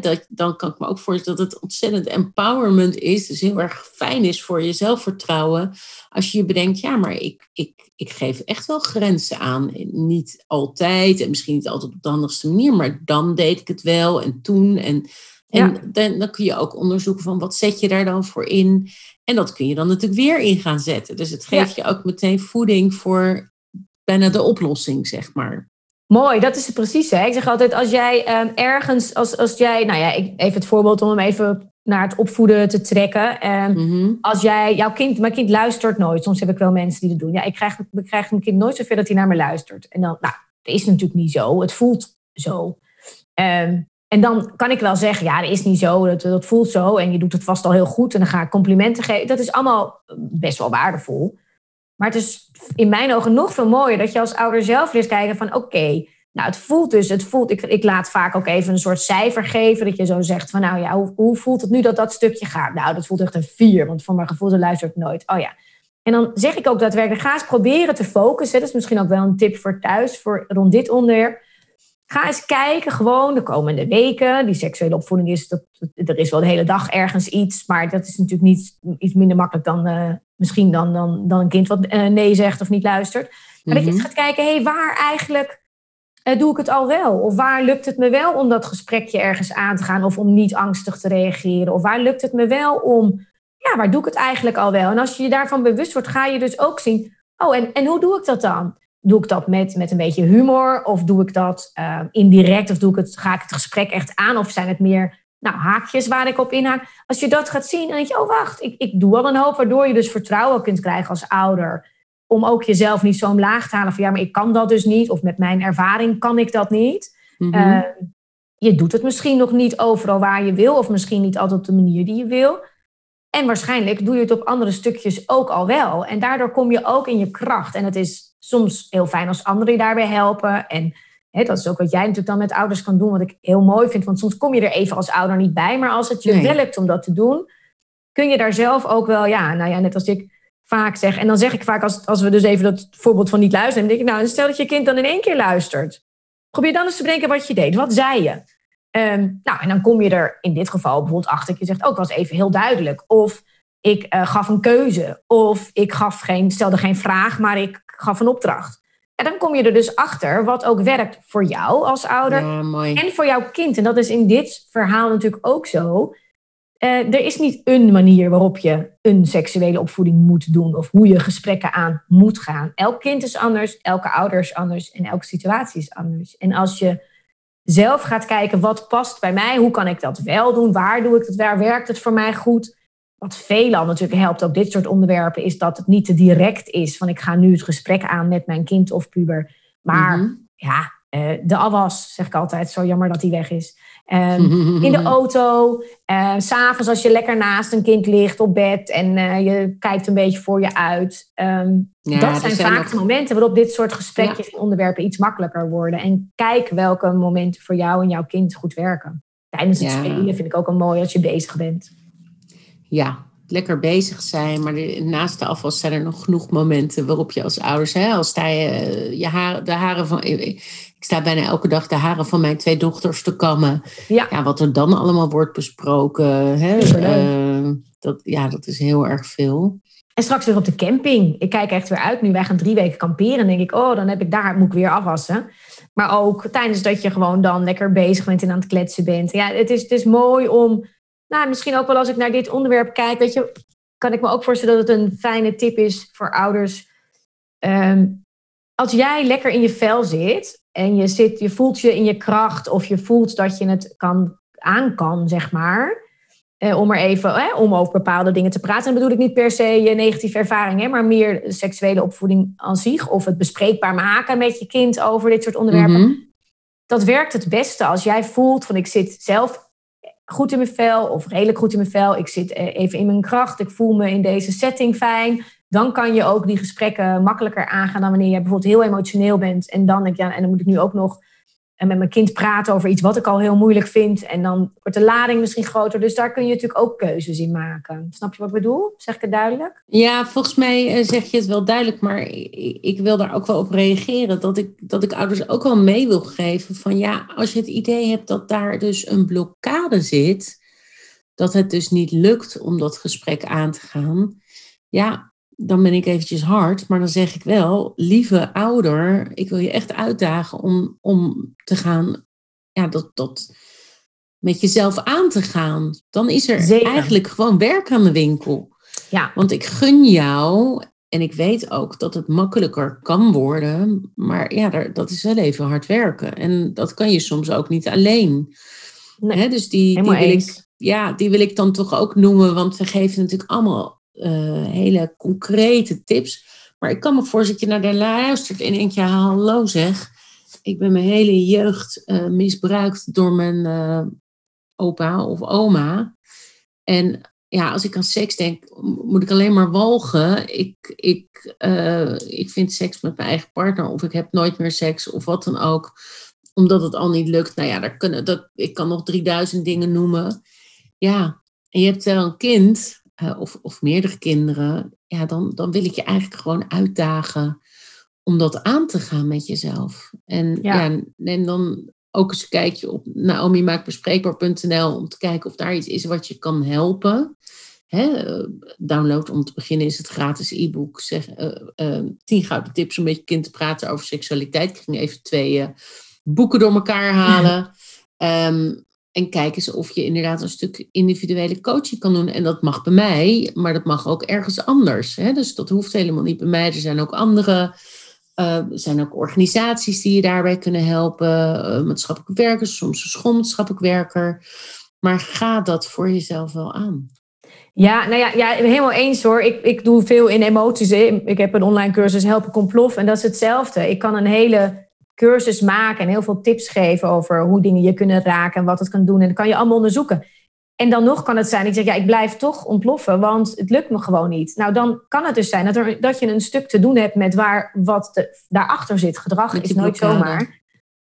dat, dan kan ik me ook voorstellen dat het ontzettend empowerment is. Dus heel erg fijn is voor je zelfvertrouwen. Als je je bedenkt, ja, maar ik, ik, ik geef echt wel grenzen aan. Niet altijd en misschien niet altijd op de handigste manier. Maar dan deed ik het wel en toen. En, en dan, dan kun je ook onderzoeken van wat zet je daar dan voor in. En dat kun je dan natuurlijk weer in gaan zetten. Dus het geeft je ook meteen voeding voor bijna de oplossing, zeg maar. Mooi, dat is het precies. Hè? Ik zeg altijd, als jij um, ergens, als, als jij, nou ja, ik, even het voorbeeld om hem even naar het opvoeden te trekken. Um, Als jij, jouw kind, mijn kind luistert nooit. Soms heb ik wel mensen die dat doen. Ja, ik krijg, ik krijg mijn kind nooit zover dat hij naar me luistert. En dan, nou, dat is natuurlijk niet zo. Het voelt zo. Um, en dan kan ik wel zeggen, ja, dat is niet zo, dat, dat voelt zo. En je doet het vast al heel goed. En dan ga ik complimenten geven. Dat is allemaal best wel waardevol. Maar het is in mijn ogen nog veel mooier dat je als ouder zelf leert kijken van oké, Nou, het voelt dus, het voelt, ik, ik laat vaak ook even een soort cijfer geven. Dat je zo zegt van, nou ja, hoe, hoe voelt het nu dat dat stukje gaat? Nou, dat voelt echt een vier, want voor mijn gevoel luister ik nooit. Oh ja. En dan zeg ik ook daadwerkelijk, ga eens proberen te focussen. Dat is misschien ook wel een tip voor thuis, voor rond dit onderwerp. Ga eens kijken, gewoon de komende weken. Die seksuele opvoeding is, dat, er is wel de hele dag ergens iets, maar dat is natuurlijk niet iets minder makkelijk dan uh, misschien dan, dan, dan een kind wat uh, nee zegt of niet luistert. Maar dat je eens mhm. gaat kijken, hé, hey, waar eigenlijk uh, doe ik het al wel? Of waar lukt het me wel om dat gesprekje ergens aan te gaan of om niet angstig te reageren? Of waar lukt het me wel om, ja, waar doe ik het eigenlijk al wel? En als je je daarvan bewust wordt, ga je dus ook zien, oh, en, en hoe doe ik dat dan? Doe ik dat met, met een beetje humor? Of doe ik dat uh, indirect? Of doe ik het, ga ik het gesprek echt aan? Of zijn het meer nou, haakjes waar ik op inhaak? Als je dat gaat zien, dan denk je, oh wacht, ik, ik doe al een hoop. Waardoor je dus vertrouwen kunt krijgen als ouder. Om ook jezelf niet zo omlaag te halen van ja, maar ik kan dat dus niet. Of met mijn ervaring kan ik dat niet. Mm je doet het misschien nog niet overal waar je wil. Of misschien niet altijd op de manier die je wil. En waarschijnlijk doe je het op andere stukjes ook al wel. En daardoor kom je ook in je kracht. En het is soms heel fijn als anderen je daarbij helpen. En dat is ook wat jij natuurlijk dan met ouders kan doen, wat ik heel mooi vind. Want soms kom je er even als ouder niet bij. Maar als het je nee. lukt om dat te doen, kun je daar zelf ook wel, ja, nou ja, net als ik vaak zeg. En dan zeg ik vaak, als, als we dus even dat voorbeeld van niet luisteren, dan denk ik, nou, stel dat je kind dan in één keer luistert. Probeer dan eens te bedenken wat je deed. Wat zei je? Ehm, nou, en dan kom je er in dit geval bijvoorbeeld achter. Je zegt, ook oh, was even heel duidelijk. Of ik uh, gaf een keuze. Of ik gaf geen, stelde geen vraag, maar ik gaf een opdracht. En dan kom je er dus achter wat ook werkt voor jou als ouder en voor jouw kind. En dat is in dit verhaal natuurlijk ook zo. Uh, er is niet een manier waarop je een seksuele opvoeding moet doen of hoe je gesprekken aan moet gaan. Elk kind is anders, elke ouder is anders en elke situatie is anders. En als je zelf gaat kijken wat past bij mij, hoe kan ik dat wel doen, waar doe ik het, waar werkt het voor mij goed, wat veelal natuurlijk helpt, ook dit soort onderwerpen, is dat het niet te direct is van ik ga nu het gesprek aan met mijn kind of puber. Maar mhm. ja, uh, de afwas, zeg ik altijd, zo jammer dat die weg is. Um, in de auto, uh, s'avonds als je lekker naast een kind ligt op bed en uh, je kijkt een beetje voor je uit. Ja, dat zijn vaak de momenten waarop dit soort gesprekjes en onderwerpen iets makkelijker worden. En kijk welke momenten voor jou en jouw kind goed werken. Tijdens het ja. spelen vind ik ook een mooi als je bezig bent ja, lekker bezig zijn. Maar naast de afwas zijn er nog genoeg momenten waarop je als ouders, hè, al sta je eh, je haar, de haren van. Ik sta bijna elke dag de haren van mijn twee dochters te kammen. Ja. ja wat er dan allemaal wordt besproken. Hè, uh, dat, ja, dat is heel erg veel. En straks weer op de camping. Ik kijk echt weer uit nu. Wij gaan drie weken kamperen. En denk ik, oh, dan heb ik daar, moet ik weer afwassen. Maar ook tijdens dat je gewoon dan lekker bezig bent en aan het kletsen bent. Ja, het is, het is mooi om nou, misschien ook wel als ik naar dit onderwerp kijk, weet je, kan ik me ook voorstellen dat het een fijne tip is voor ouders. Ehm, als jij lekker in je vel zit en je, zit, je voelt je in je kracht of je voelt dat je het kan, aan kan, zeg maar. Eh, om er even, eh, om over bepaalde dingen te praten. Dan bedoel ik niet per se je negatieve ervaring, hè, maar meer seksuele opvoeding aan zich. Of het bespreekbaar maken met je kind over dit soort onderwerpen. Mhm. Dat werkt het beste als jij voelt van ik zit zelf goed in mijn vel of redelijk goed in mijn vel. Ik zit eh, even in mijn kracht. Ik voel me in deze setting fijn. Dan kan je ook die gesprekken makkelijker aangaan dan wanneer je bijvoorbeeld heel emotioneel bent. En dan ja, en dan moet ik nu ook nog en met mijn kind praten over iets wat ik al heel moeilijk vind. En dan wordt de lading misschien groter. Dus daar kun je natuurlijk ook keuzes in maken. Snap je wat ik bedoel? Zeg ik het duidelijk? Ja, volgens mij eh, zeg je het wel duidelijk. Maar ik wil daar ook wel op reageren. Dat ik, dat ik ouders ook wel mee wil geven. Van ja, als je het idee hebt dat daar dus een blokkade zit. Dat het dus niet lukt om dat gesprek aan te gaan. Ja, dan ben ik eventjes hard, maar dan zeg ik wel, lieve ouder, ik wil je echt uitdagen om, om te gaan, ja, dat, dat met jezelf aan te gaan. Dan is er eigenlijk gewoon werk aan de winkel. Ja. Want ik gun jou, en ik weet ook dat het makkelijker kan worden, maar ja, dat is wel even hard werken. En dat kan je soms ook niet alleen. Nee, dus die, die, wil ik, ja, die wil ik dan toch ook noemen, want we geven natuurlijk allemaal uh, hele concrete tips. Maar ik kan me voorstellen dat je naar de luistert en denk je, hallo zeg. Ik ben mijn hele jeugd uh, misbruikt door mijn uh, opa of oma. En ja, als ik aan seks denk, moet ik alleen maar walgen. Ik, ik, ik vind seks met mijn eigen partner of ik heb nooit meer seks of wat dan ook. Omdat het al niet lukt. Nou ja, daar kunnen, dat, ik kan nog 3000 dingen noemen. Ja, je hebt wel een kind uh, of, of meerdere kinderen. Ja, dan, dan wil ik je eigenlijk gewoon uitdagen om dat aan te gaan met jezelf. En, ja. en dan ook eens een kijkje op naomimaakbespreekbaar.nl om te kijken of daar iets is wat je kan helpen. download om te beginnen is het gratis e-book. Zeg, uh, tien gouden tips om met je kind te praten over seksualiteit. Ik ging even twee boeken door elkaar halen. Ehm, en kijk eens of je inderdaad een stuk individuele coaching kan doen. En dat mag bij mij, maar dat mag ook ergens anders. Hè? Dus dat hoeft helemaal niet bij mij. Er zijn ook andere er zijn ook organisaties die je daarbij kunnen helpen, uh, maatschappelijk werkers, soms een schoolmaatschappelijk werker. Maar ga dat voor jezelf wel aan. Ja, nou ja, ja helemaal eens hoor. Ik, ik doe veel in emoties. Ik heb een online cursus Helpen Komplof en dat is hetzelfde. Ik kan een hele cursus maken en heel veel tips geven over hoe dingen je kunnen raken en wat het kan doen. En dat kan je allemaal onderzoeken. En dan nog kan het zijn, ik zeg, ja, ik blijf toch ontploffen, want het lukt me gewoon niet. Nou, dan kan het dus zijn dat, er, dat je een stuk te doen hebt met waar wat de, daarachter zit. Gedrag is nooit zomaar.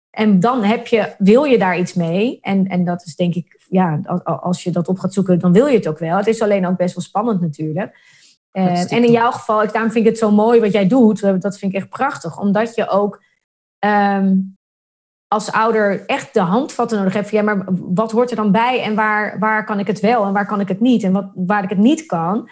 En dan heb je, wil je daar iets mee. En, en dat is denk ik, ja, als je dat op gaat zoeken, dan wil je het ook wel. Het is alleen ook best wel spannend natuurlijk. Uh, en in jouw geval, ik, daarom vind ik het zo mooi wat jij doet. Dat vind ik echt prachtig. Omdat je ook um, als ouder echt de handvatten nodig hebt. Ja, maar wat hoort er dan bij en waar, waar kan ik het wel en waar kan ik het niet? En wat, waar ik het niet kan,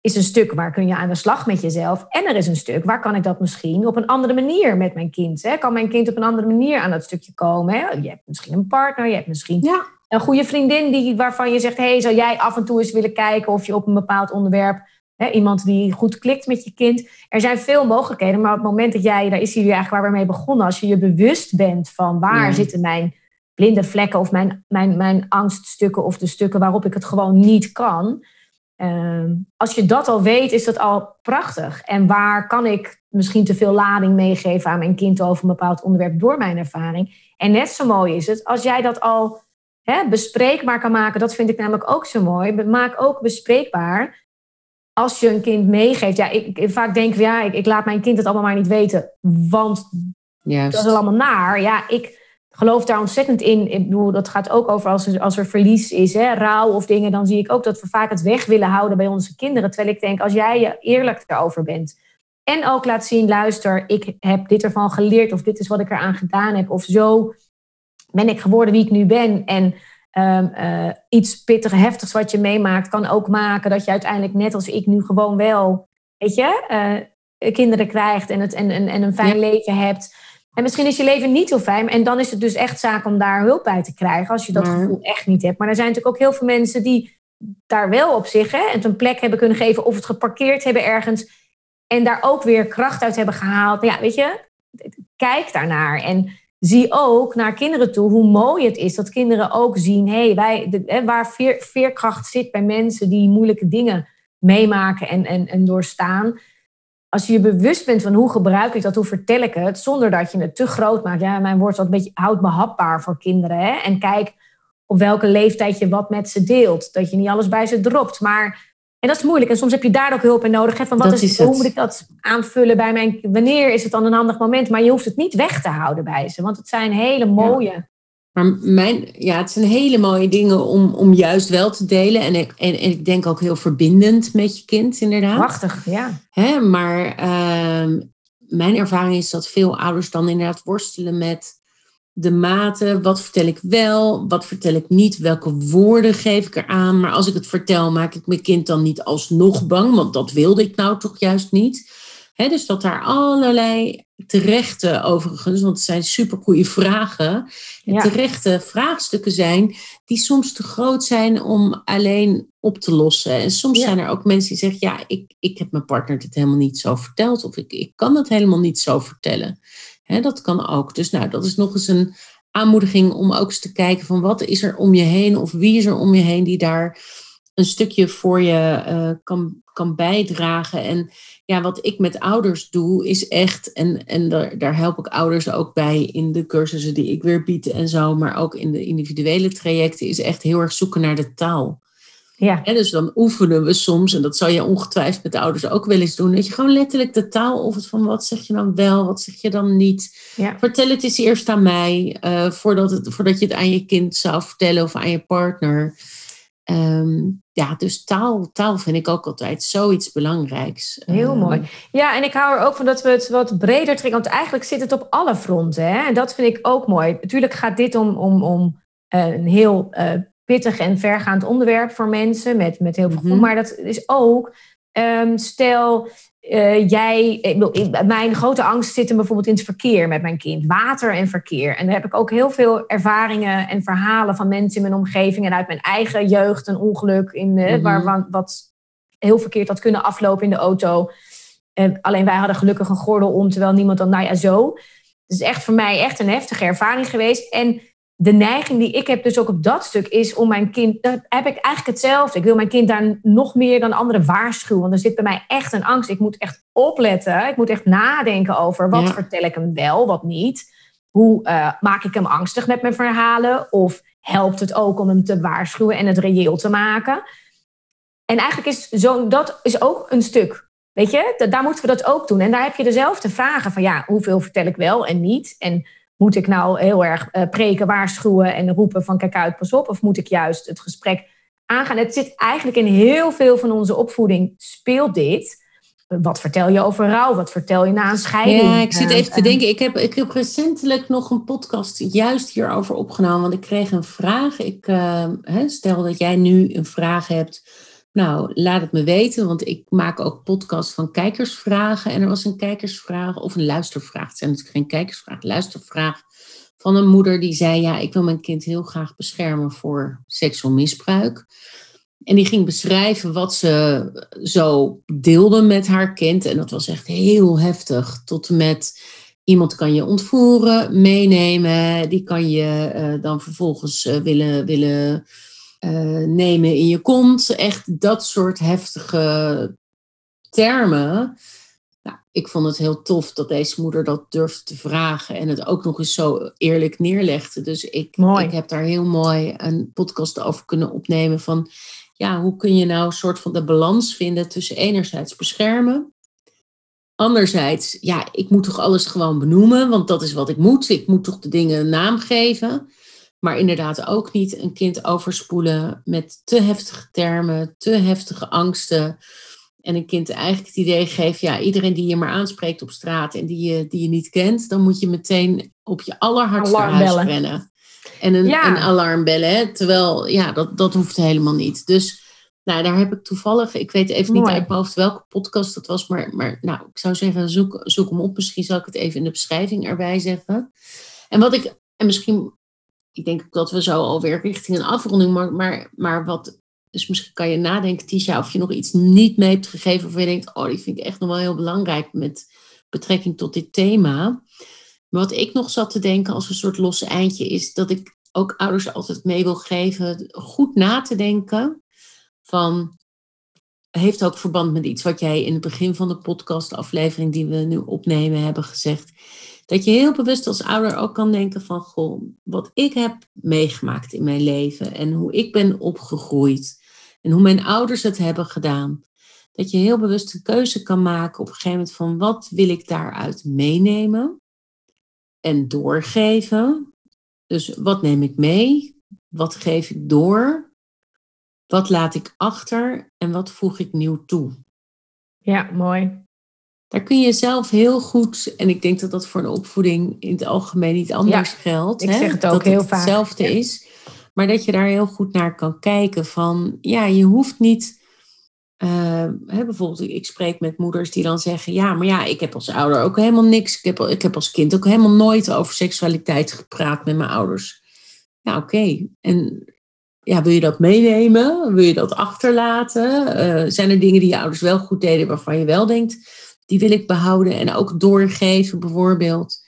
is een stuk waar kun je aan de slag met jezelf. En er is een stuk waar kan ik dat misschien op een andere manier met mijn kind. Hè? Kan mijn kind op een andere manier aan dat stukje komen? Hè? Je hebt misschien een partner, je hebt misschien ja. een goede vriendin die, waarvan je zegt... hey, zou jij af en toe eens willen kijken of je op een bepaald onderwerp iemand die goed klikt met je kind. Er zijn veel mogelijkheden, maar op het moment dat jij, daar is hier eigenlijk waar we mee begonnen, als je je bewust bent van waar zitten mijn blinde vlekken of mijn, mijn, mijn angststukken of de stukken waarop ik het gewoon niet kan. Ehm, als je dat al weet, is dat al prachtig. En waar kan ik misschien te veel lading meegeven aan mijn kind over een bepaald onderwerp door mijn ervaring? En net zo mooi is het als jij dat al bespreekbaar kan maken. Dat vind ik namelijk ook zo mooi. Maak ook bespreekbaar als je een kind meegeeft, ja, ik, ik vaak denk ja, ik, ik, laat mijn kind het allemaal maar niet weten, want Juist. dat is allemaal naar. Ja, ik geloof daar ontzettend in. Ik bedoel, dat gaat ook over als er, als er verlies is, hè, rouw of dingen, dan zie ik ook dat we vaak het weg willen houden bij onze kinderen. Terwijl ik denk, als jij je eerlijk daarover bent en ook laat zien, luister, ik heb dit ervan geleerd of dit is wat ik eraan gedaan heb of zo ben ik geworden wie ik nu ben en Um, uh, iets pittig, heftigs wat je meemaakt, kan ook maken dat je uiteindelijk, net als ik nu, gewoon wel, weet je, uh, kinderen krijgt en, het, en, en, en een fijn leven hebt. En misschien is je leven niet zo fijn. En dan is het dus echt zaak om daar hulp bij te krijgen. Als je dat gevoel echt niet hebt. Maar er zijn natuurlijk ook heel veel mensen die daar wel op zich hè, het een plek hebben kunnen geven. Of het geparkeerd hebben ergens. En daar ook weer kracht uit hebben gehaald. Ja, weet je, kijk daarnaar. En zie ook naar kinderen toe hoe mooi het is dat kinderen ook zien, hey, wij, de, waar veer, veerkracht zit bij mensen die moeilijke dingen meemaken en, en, en doorstaan. Als je je bewust bent van hoe gebruik ik dat, hoe vertel ik het, zonder dat je het te groot maakt. Ja, mijn woord wat een beetje houdbehapbaar voor kinderen. Hè? En kijk op welke leeftijd je wat met ze deelt. Dat je niet alles bij ze dropt. Maar en dat is moeilijk. En soms heb je daar ook hulp in nodig. Hè? Van wat is, hoe moet ik dat aanvullen bij mijn... Wanneer is het dan een handig moment? Maar je hoeft het niet weg te houden bij ze. Want het zijn hele mooie... Maar mijn, ja, het zijn hele mooie dingen om, om juist wel te delen. En ik, en, en ik denk ook heel verbindend met je kind, inderdaad. Prachtig, ja. Hè, maar uh, mijn ervaring is dat veel ouders dan inderdaad worstelen met de mate, wat vertel ik wel, wat vertel ik niet, welke woorden geef ik eraan. Maar als ik het vertel, maak ik mijn kind dan niet alsnog bang, want dat wilde ik nou toch juist niet. dus dat daar allerlei terechte, overigens, want het zijn supergoeie vragen, ja. terechte vraagstukken zijn die soms te groot zijn om alleen op te lossen. En soms zijn er ook mensen die zeggen, ja, ik, ik heb mijn partner dit helemaal niet zo verteld of ik, ik kan het helemaal niet zo vertellen dat kan ook. Dus nou, dat is nog eens een aanmoediging om ook eens te kijken van wat is er om je heen of wie is er om je heen die daar een stukje voor je uh, kan, kan bijdragen. En ja, wat ik met ouders doe is echt, en, en daar, daar help ik ouders ook bij in de cursussen die ik weer bied en zo, maar ook in de individuele trajecten, is echt heel erg zoeken naar de taal. Ja. En dus dan oefenen we soms, en dat zou je ongetwijfeld met de ouders ook wel eens doen, dat je gewoon letterlijk de taal oefent van wat zeg je dan wel, wat zeg je dan niet. Ja. Vertel het eens eerst aan mij, uh, voordat, het, voordat je het aan je kind zou vertellen of aan je partner. Ehm, ja, dus taal, taal vind ik ook altijd zoiets belangrijks. Heel ehm, mooi. Ja, en ik hou er ook van dat we het wat breder trekken, want eigenlijk zit het op alle fronten. Hè? En dat vind ik ook mooi. Natuurlijk gaat dit om, om, om uh, een heel uh, pittig en vergaand onderwerp voor mensen met, met heel veel gevoel. Mhm. Maar dat is ook, um, stel uh, jij, ik, mijn grote angst zit hem bijvoorbeeld in het verkeer met mijn kind, water en verkeer. En daar heb ik ook heel veel ervaringen en verhalen van mensen in mijn omgeving en uit mijn eigen jeugd, een ongeluk in, uh, waar, wat heel verkeerd had kunnen aflopen in de auto. En alleen wij hadden gelukkig een gordel om, terwijl niemand dan, nou ja, zo. Het is echt voor mij echt een heftige ervaring geweest. En de neiging die ik heb dus ook op dat stuk is om mijn kind, dat heb ik eigenlijk hetzelfde. Ik wil mijn kind daar nog meer dan anderen waarschuwen. Want er zit bij mij echt een angst. Ik moet echt opletten. Ik moet echt nadenken over wat vertel ik hem wel, wat niet. Hoe uh, maak ik hem angstig met mijn verhalen? Of helpt het ook om hem te waarschuwen en het reëel te maken? En eigenlijk is zo, dat is ook een stuk. Weet je, daar moeten we dat ook doen. En daar heb je dezelfde vragen van ja, hoeveel vertel ik wel en niet? En moet ik nou heel erg uh, preken, waarschuwen en roepen van kijk uit, pas op? Of moet ik juist het gesprek aangaan? Het zit eigenlijk in heel veel van onze opvoeding speelt dit. Wat vertel je over rouw? Wat vertel je na een scheiding? Ja, ik zit even te eh, denken. Ik heb, ik heb recentelijk nog een podcast juist hierover opgenomen. Want ik kreeg een vraag. Ik uh, stel dat jij nu een vraag hebt nou, laat het me weten, want ik maak ook podcast van kijkersvragen. En er was een kijkersvraag of een luistervraag. Het zijn natuurlijk geen kijkersvraag, luistervraag van een moeder die zei: Ja, ik wil mijn kind heel graag beschermen voor seksueel misbruik. En die ging beschrijven wat ze zo deelde met haar kind. En dat was echt heel heftig. Tot en met iemand kan je ontvoeren, meenemen. Die kan je uh, dan vervolgens uh, willen, willen uh, nemen in je kont. Echt dat soort heftige termen. Nou, ik vond het heel tof dat deze moeder dat durfde te vragen en het ook nog eens zo eerlijk neerlegde. Dus ik, ik heb daar heel mooi een podcast over kunnen opnemen van ja, hoe kun je nou een soort van de balans vinden tussen enerzijds beschermen. Anderzijds, ja, ik moet toch alles gewoon benoemen, want dat is wat ik moet. Ik moet toch de dingen een naam geven. Maar inderdaad ook niet een kind overspoelen met te heftige termen, te heftige angsten. En een kind eigenlijk het idee geeft, ja, iedereen die je maar aanspreekt op straat en die je, die je niet kent, dan moet je meteen op je allerhardste huis rennen. En een, een alarm bellen. Hè? Terwijl, ja, dat, dat hoeft helemaal niet. Dus nou, daar heb ik toevallig, ik weet even niet uit mijn hoofd welke podcast dat was, maar, maar nou, ik zou zeggen, zoek, zoek hem op. Misschien zal ik het even in de beschrijving erbij zetten. En wat ik, en misschien ik denk ook dat we zo alweer richting een afronding, maar, maar, wat, dus misschien kan je nadenken, Tisha, of je nog iets niet mee hebt gegeven, of je denkt, oh, die vind ik echt nog wel heel belangrijk met betrekking tot dit thema. Maar wat ik nog zat te denken als een soort los eindje, is dat ik ook ouders altijd mee wil geven, goed na te denken van, heeft ook verband met iets wat jij in het begin van de podcastaflevering die we nu opnemen hebben gezegd. Dat je heel bewust als ouder ook kan denken van, goh, wat ik heb meegemaakt in mijn leven en hoe ik ben opgegroeid en hoe mijn ouders het hebben gedaan. Dat je heel bewust een keuze kan maken op een gegeven moment van wat wil ik daaruit meenemen en doorgeven. Dus wat neem ik mee? Wat geef ik door? Wat laat ik achter en wat voeg ik nieuw toe? Ja, mooi. Daar kun je zelf heel goed, en ik denk dat dat voor een opvoeding in het algemeen niet anders geldt. Ik zeg het ook dat heel het vaak. hetzelfde is. Maar dat je daar heel goed naar kan kijken van, ja, je hoeft niet, uh, hè, bijvoorbeeld ik spreek met moeders die dan zeggen, ja, maar ja, ik heb als ouder ook helemaal niks. Ik heb, ik heb als kind ook helemaal nooit over seksualiteit gepraat met mijn ouders. Ja, oké. En ja, wil je dat meenemen? Wil je dat achterlaten? Uh, zijn er dingen die je ouders wel goed deden waarvan je wel denkt, die wil ik behouden en ook doorgeven bijvoorbeeld.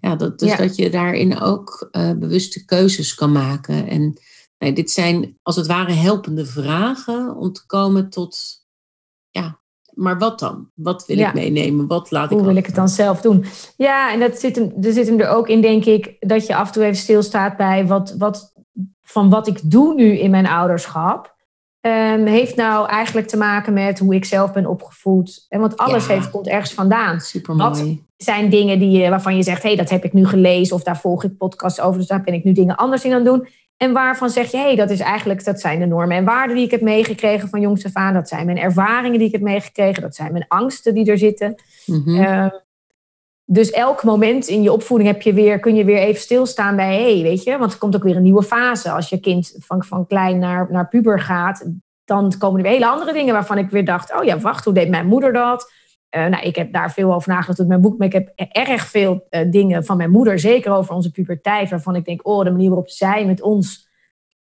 Ja, dat, dus dat je daarin ook uh, bewuste keuzes kan maken. En nee, dit zijn als het ware helpende vragen om te komen tot, ja, maar wat dan? Wat wil ik meenemen? Wat laat ik Hoe wil ik het dan zelf doen? Ja, en dat zit hem, er zit hem er ook in, denk ik, dat je af en toe even stilstaat bij wat, wat, van wat ik doe nu in mijn ouderschap. Ehm, heeft nou eigenlijk te maken met hoe ik zelf ben opgevoed. En want alles heeft, komt ergens vandaan. Super mooi. zijn dingen die, waarvan je zegt, hé, hey, dat heb ik nu gelezen of daar volg ik podcasts over, dus daar ben ik nu dingen anders in aan doen. En waarvan zeg je, hé, hey, dat is eigenlijk, dat zijn de normen en waarden die ik heb meegekregen van jongs af aan. Dat zijn mijn ervaringen die ik heb meegekregen. Dat zijn mijn angsten die er zitten. Mm dus elk moment in je opvoeding heb je weer, kun je weer even stilstaan bij, hé, hey, weet je, want er komt ook weer een nieuwe fase. Als je kind van, van klein naar, naar puber gaat, dan komen er weer hele andere dingen waarvan ik weer dacht, oh ja, wacht, hoe deed mijn moeder dat? Uh, nou, ik heb daar veel over nagedacht in mijn boek, maar ik heb erg veel uh, dingen van mijn moeder, zeker over onze puberteit, waarvan ik denk, oh, de manier waarop zij met ons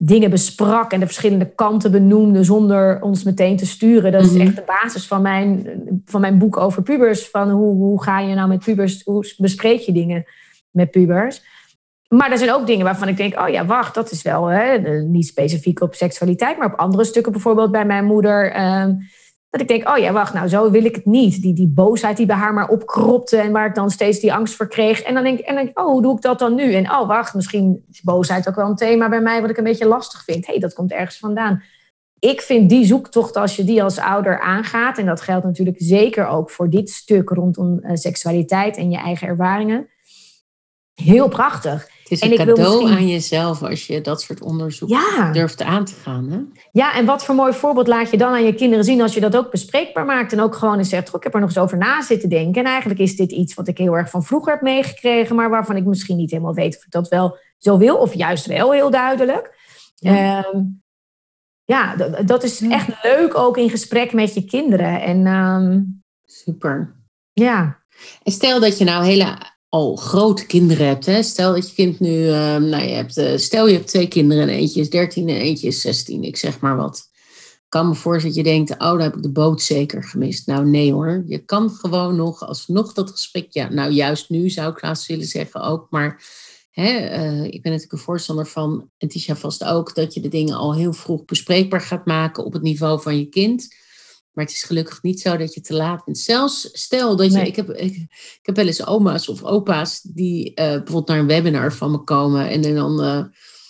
dingen besprak en de verschillende kanten benoemde zonder ons meteen te sturen. Dat is mhm. echt de basis van mijn, van mijn boek over pubers. Van hoe, hoe ga je nou met pubers, hoe bespreek je dingen met pubers? Maar er zijn ook dingen waarvan ik denk, oh ja, wacht, dat is wel hè, niet specifiek op seksualiteit, maar op andere stukken, bijvoorbeeld bij mijn moeder. Ehm, dat ik denk, oh ja, wacht, nou zo wil ik het niet. Die, die boosheid die bij haar maar opkropte en waar ik dan steeds die angst voor kreeg. En dan denk, en dan ik, oh, hoe doe ik dat dan nu? En oh, wacht, misschien is boosheid ook wel een thema bij mij wat ik een beetje lastig vind. Hey, dat komt ergens vandaan. Ik vind die zoektocht, als je die als ouder aangaat, en dat geldt natuurlijk zeker ook voor dit stuk rondom uh, seksualiteit en je eigen ervaringen, heel prachtig. Het is een en cadeau aan jezelf als je dat soort onderzoek durft aan te gaan. Hè? Ja, en wat voor mooi voorbeeld laat je dan aan je kinderen zien als je dat ook bespreekbaar maakt en ook gewoon eens zegt, ik heb er nog eens over na zitten denken. En eigenlijk is dit iets wat ik heel erg van vroeger heb meegekregen, maar waarvan ik misschien niet helemaal weet of ik dat wel zo wil, of juist wel heel duidelijk. Ja, ehm, ja dat is echt leuk ook in gesprek met je kinderen. En, ehm, Super. Ja. En stel dat je nou hele al grote kinderen hebt. Hè? Stel dat je kind nu, uh, nou je hebt, uh, stel je hebt twee kinderen en eentje is 13 en eentje is 16, ik zeg maar wat. Ik kan me voorstellen dat je denkt, oh, daar heb ik de boot zeker gemist. Nou nee hoor, je kan gewoon nog, alsnog dat gesprek, ja, nou juist nu zou ik haast willen zeggen ook, maar hè, uh, ik ben natuurlijk een voorstander van, en Tisha vast ook, dat je de dingen al heel vroeg bespreekbaar gaat maken op het niveau van je kind. Maar het is gelukkig niet zo dat je te laat bent. Zelfs stel dat je. Ik, heb, ik, ik, heb wel eens oma's of opa's die uh, bijvoorbeeld naar een webinar van me komen. En dan uh,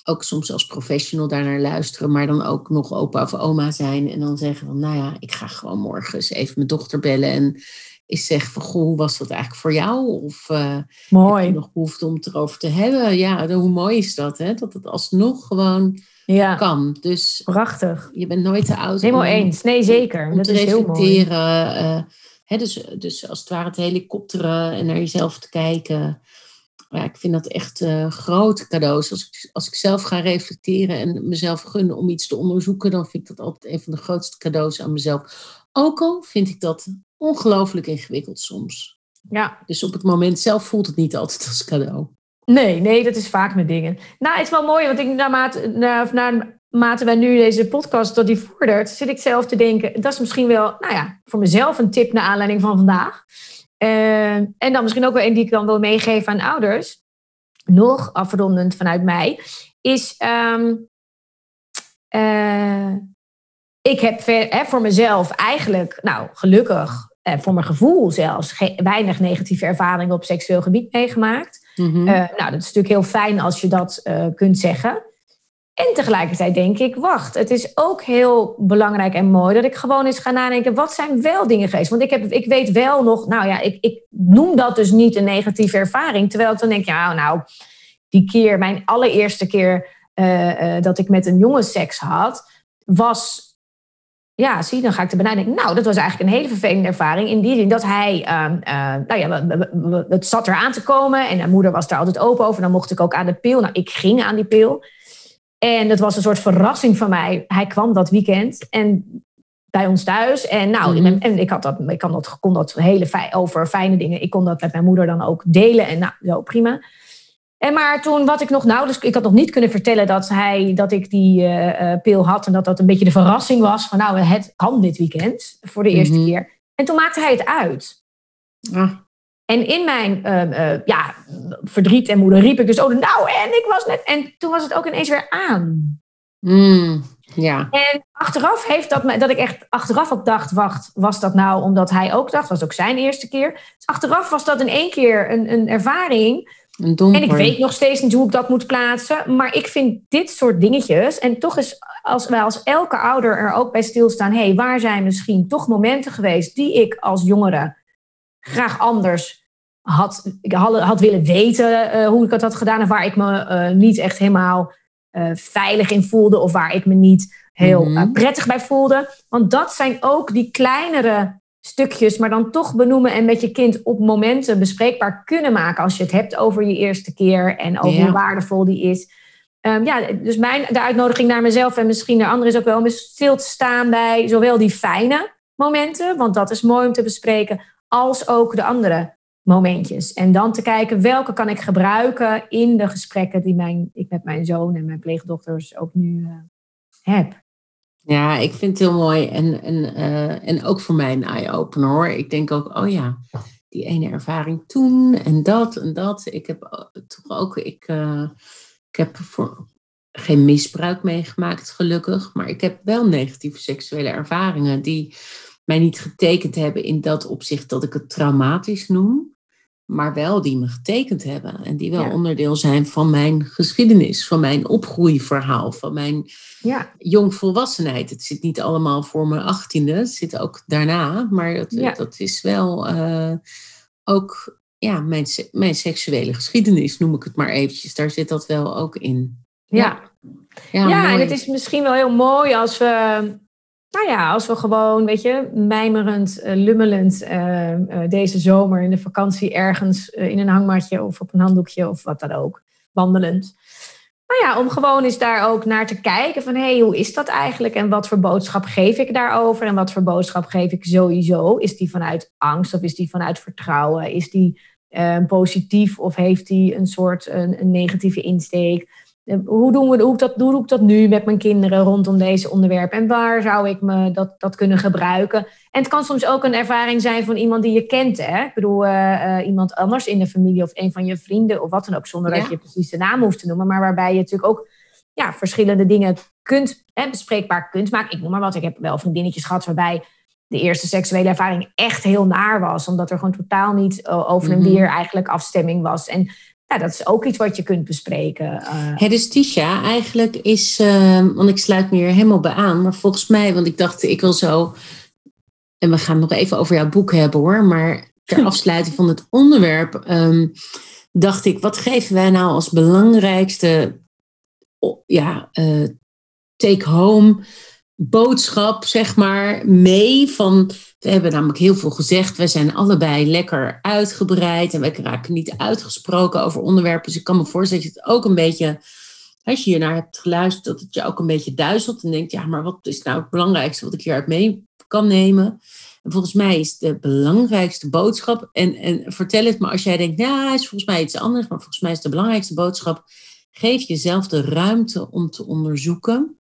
ook soms als professional daarnaar luisteren. Maar dan ook nog opa of oma zijn. En dan zeggen van nou ja, ik ga gewoon morgen eens even mijn dochter bellen. En is zeggen van goh, hoe was dat eigenlijk voor jou? Of uh, mooi. heb je nog behoefte om het erover te hebben? Ja, hoe mooi is dat? Hè? Dat het alsnog gewoon ja. kan. Dus Prachtig. Je bent nooit te oud. Helemaal eens. Nee, zeker. dat is heel mooi. Uh, hè, dus, dus als het ware te helikopteren en naar jezelf te kijken. Ja, ik vind dat echt uh, grote cadeaus. Als ik, als ik zelf ga reflecteren en mezelf gunnen om iets te onderzoeken, dan vind ik dat altijd een van de grootste cadeaus aan mezelf. Ook al vind ik dat ongelooflijk ingewikkeld soms. Ja. Dus op het moment zelf voelt het niet altijd als cadeau. Nee, nee, dat is vaak met dingen. Nou, het is wel mooi, want ik naarmate, naar, naarmate wij nu deze podcast tot die vordert, zit ik zelf te denken, dat is misschien wel, nou ja, voor mezelf een tip naar aanleiding van vandaag. Uh, en dan misschien ook wel een die ik dan wil meegeven aan ouders. Nog afrondend vanuit mij, is um, uh, ik heb hè, voor mezelf eigenlijk, nou gelukkig, uh, voor mijn gevoel zelfs, weinig negatieve ervaringen op seksueel gebied meegemaakt. Mhm. Eh, nou, dat is natuurlijk heel fijn als je dat uh, kunt zeggen. En tegelijkertijd denk ik, wacht, het is ook heel belangrijk en mooi dat ik gewoon eens ga nadenken, wat zijn wel dingen geweest? Want ik, heb, ik weet wel nog, nou ja, ik, ik noem dat dus niet een negatieve ervaring. Terwijl ik dan denk, ja, nou, die keer, mijn allereerste keer dat ik met een jongen seks had, was ja, zie, dan ga ik te benaderen. Nou, dat was eigenlijk een hele vervelende ervaring. In die zin dat hij, uh, uh, nou ja, het zat er aan te komen. En mijn moeder was daar altijd open over. Dan mocht ik ook aan de pil. Nou, ik ging aan die pil. En dat was een soort verrassing van mij. Hij kwam dat weekend en bij ons thuis. En, nou, mhm. en ik, had dat, ik kon dat, kon dat hele fijn, over fijne dingen. Ik kon dat met mijn moeder dan ook delen. En nou, zo prima. En maar toen, wat ik nog nauwelijks, ik had nog niet kunnen vertellen dat, hij, dat ik die uh, pil had en dat dat een beetje de verrassing was van nou, het kan dit weekend voor de eerste mhm. keer. En toen maakte hij het uit. Ah. En in mijn uh, ja, verdriet en moeder riep ik dus, oh nou, en ik was net, en toen was het ook ineens weer aan. Mm, ja. En achteraf heeft dat, dat ik echt achteraf ook dacht, wacht, was dat nou omdat hij ook dacht, was ook zijn eerste keer. Dus achteraf was dat in één keer een, een ervaring En ik weet nog steeds niet hoe ik dat moet plaatsen. Maar ik vind dit soort dingetjes. En toch is als wij als elke ouder er ook bij stilstaan. Hé, hey, waar zijn misschien toch momenten geweest die ik als jongere graag anders had, had, had willen weten uh, hoe ik het had gedaan. Of waar ik me uh, niet echt helemaal uh, veilig in voelde. Of waar ik me niet heel mm-hmm. prettig bij voelde. Want dat zijn ook die kleinere stukjes, maar dan toch benoemen en met je kind op momenten bespreekbaar kunnen maken als je het hebt over je eerste keer en over hoe waardevol die is. Um, ja, dus mijn, de uitnodiging naar mezelf en misschien naar anderen is ook wel om stil te staan bij zowel die fijne momenten, want dat is mooi om te bespreken, als ook de andere momentjes. En dan te kijken welke kan ik gebruiken in de gesprekken die mijn, ik met mijn zoon en mijn pleegdochters ook nu uh, heb. Ja, ik vind het heel mooi. En, en, uh, en ook voor mij een eye-opener hoor. Ik denk ook, oh ja, die ene ervaring toen en dat en dat. Ik heb toch ook, ik, uh, ik heb voor, geen misbruik meegemaakt, gelukkig. Maar ik heb wel negatieve seksuele ervaringen die mij niet getekend hebben in dat opzicht dat ik het traumatisch noem maar wel die me getekend hebben. En die wel onderdeel zijn van mijn geschiedenis, van mijn opgroeiverhaal, van mijn ja. jongvolwassenheid. Het zit niet allemaal voor mijn achttiende, het zit ook daarna. Maar dat, dat is wel uh, ook ja, mijn, mijn seksuele geschiedenis, noem ik het maar eventjes. Daar zit dat wel ook in. Ja, ja, ja en het is misschien wel heel mooi als we nou ja, als we gewoon, weet je, mijmerend, uh, lummelend uh, uh, deze zomer in de vakantie ergens in een hangmatje of op een handdoekje of wat dan ook, wandelend. Nou ja, om gewoon eens daar ook naar te kijken van, hé, hey, hoe is dat eigenlijk? En wat voor boodschap geef ik daarover? En wat voor boodschap geef ik sowieso? Is die vanuit angst of is die vanuit vertrouwen? Is die positief of heeft die een soort een, een negatieve insteek? Eh, hoe, doen we, hoe, dat, hoe doe ik dat nu met mijn kinderen rondom deze onderwerpen? En waar zou ik me dat, dat kunnen gebruiken? En het kan soms ook een ervaring zijn van iemand die je kent. Hè? Ik bedoel, uh, uh, iemand anders in de familie of een van je vrienden of wat dan ook. Zonder dat je precies de naam hoeft te noemen. Maar waarbij je natuurlijk ook ja, verschillende dingen kunt, hè, bespreekbaar kunt maken. Ik noem maar wat. Ik heb wel vriendinnetjes gehad waarbij de eerste seksuele ervaring echt heel naar was. Omdat er gewoon totaal niet over en mhm. weer eigenlijk afstemming was. En ja, dat is ook iets wat je kunt bespreken. Uh. Eh. dus Tisha, eigenlijk is, uh, want ik sluit me hier helemaal bij aan, maar volgens mij, want ik dacht, ik wil zo, en we gaan nog even over jouw boek hebben hoor, maar ter afsluiting van het onderwerp, um, dacht ik, wat geven wij nou als belangrijkste ja, uh, take-home boodschap, zeg maar, mee van we hebben namelijk heel veel gezegd. We zijn allebei lekker uitgebreid en we raken niet uitgesproken over onderwerpen. Dus ik kan me voorstellen dat je het ook een beetje, als je hier naar hebt geluisterd, dat het je ook een beetje duizelt en denkt, ja, maar wat is nou het belangrijkste wat ik hieruit mee kan nemen? En volgens mij is de belangrijkste boodschap, en, en vertel het me als jij denkt, nou, is volgens mij iets anders, maar volgens mij is de belangrijkste boodschap, geef jezelf de ruimte om te onderzoeken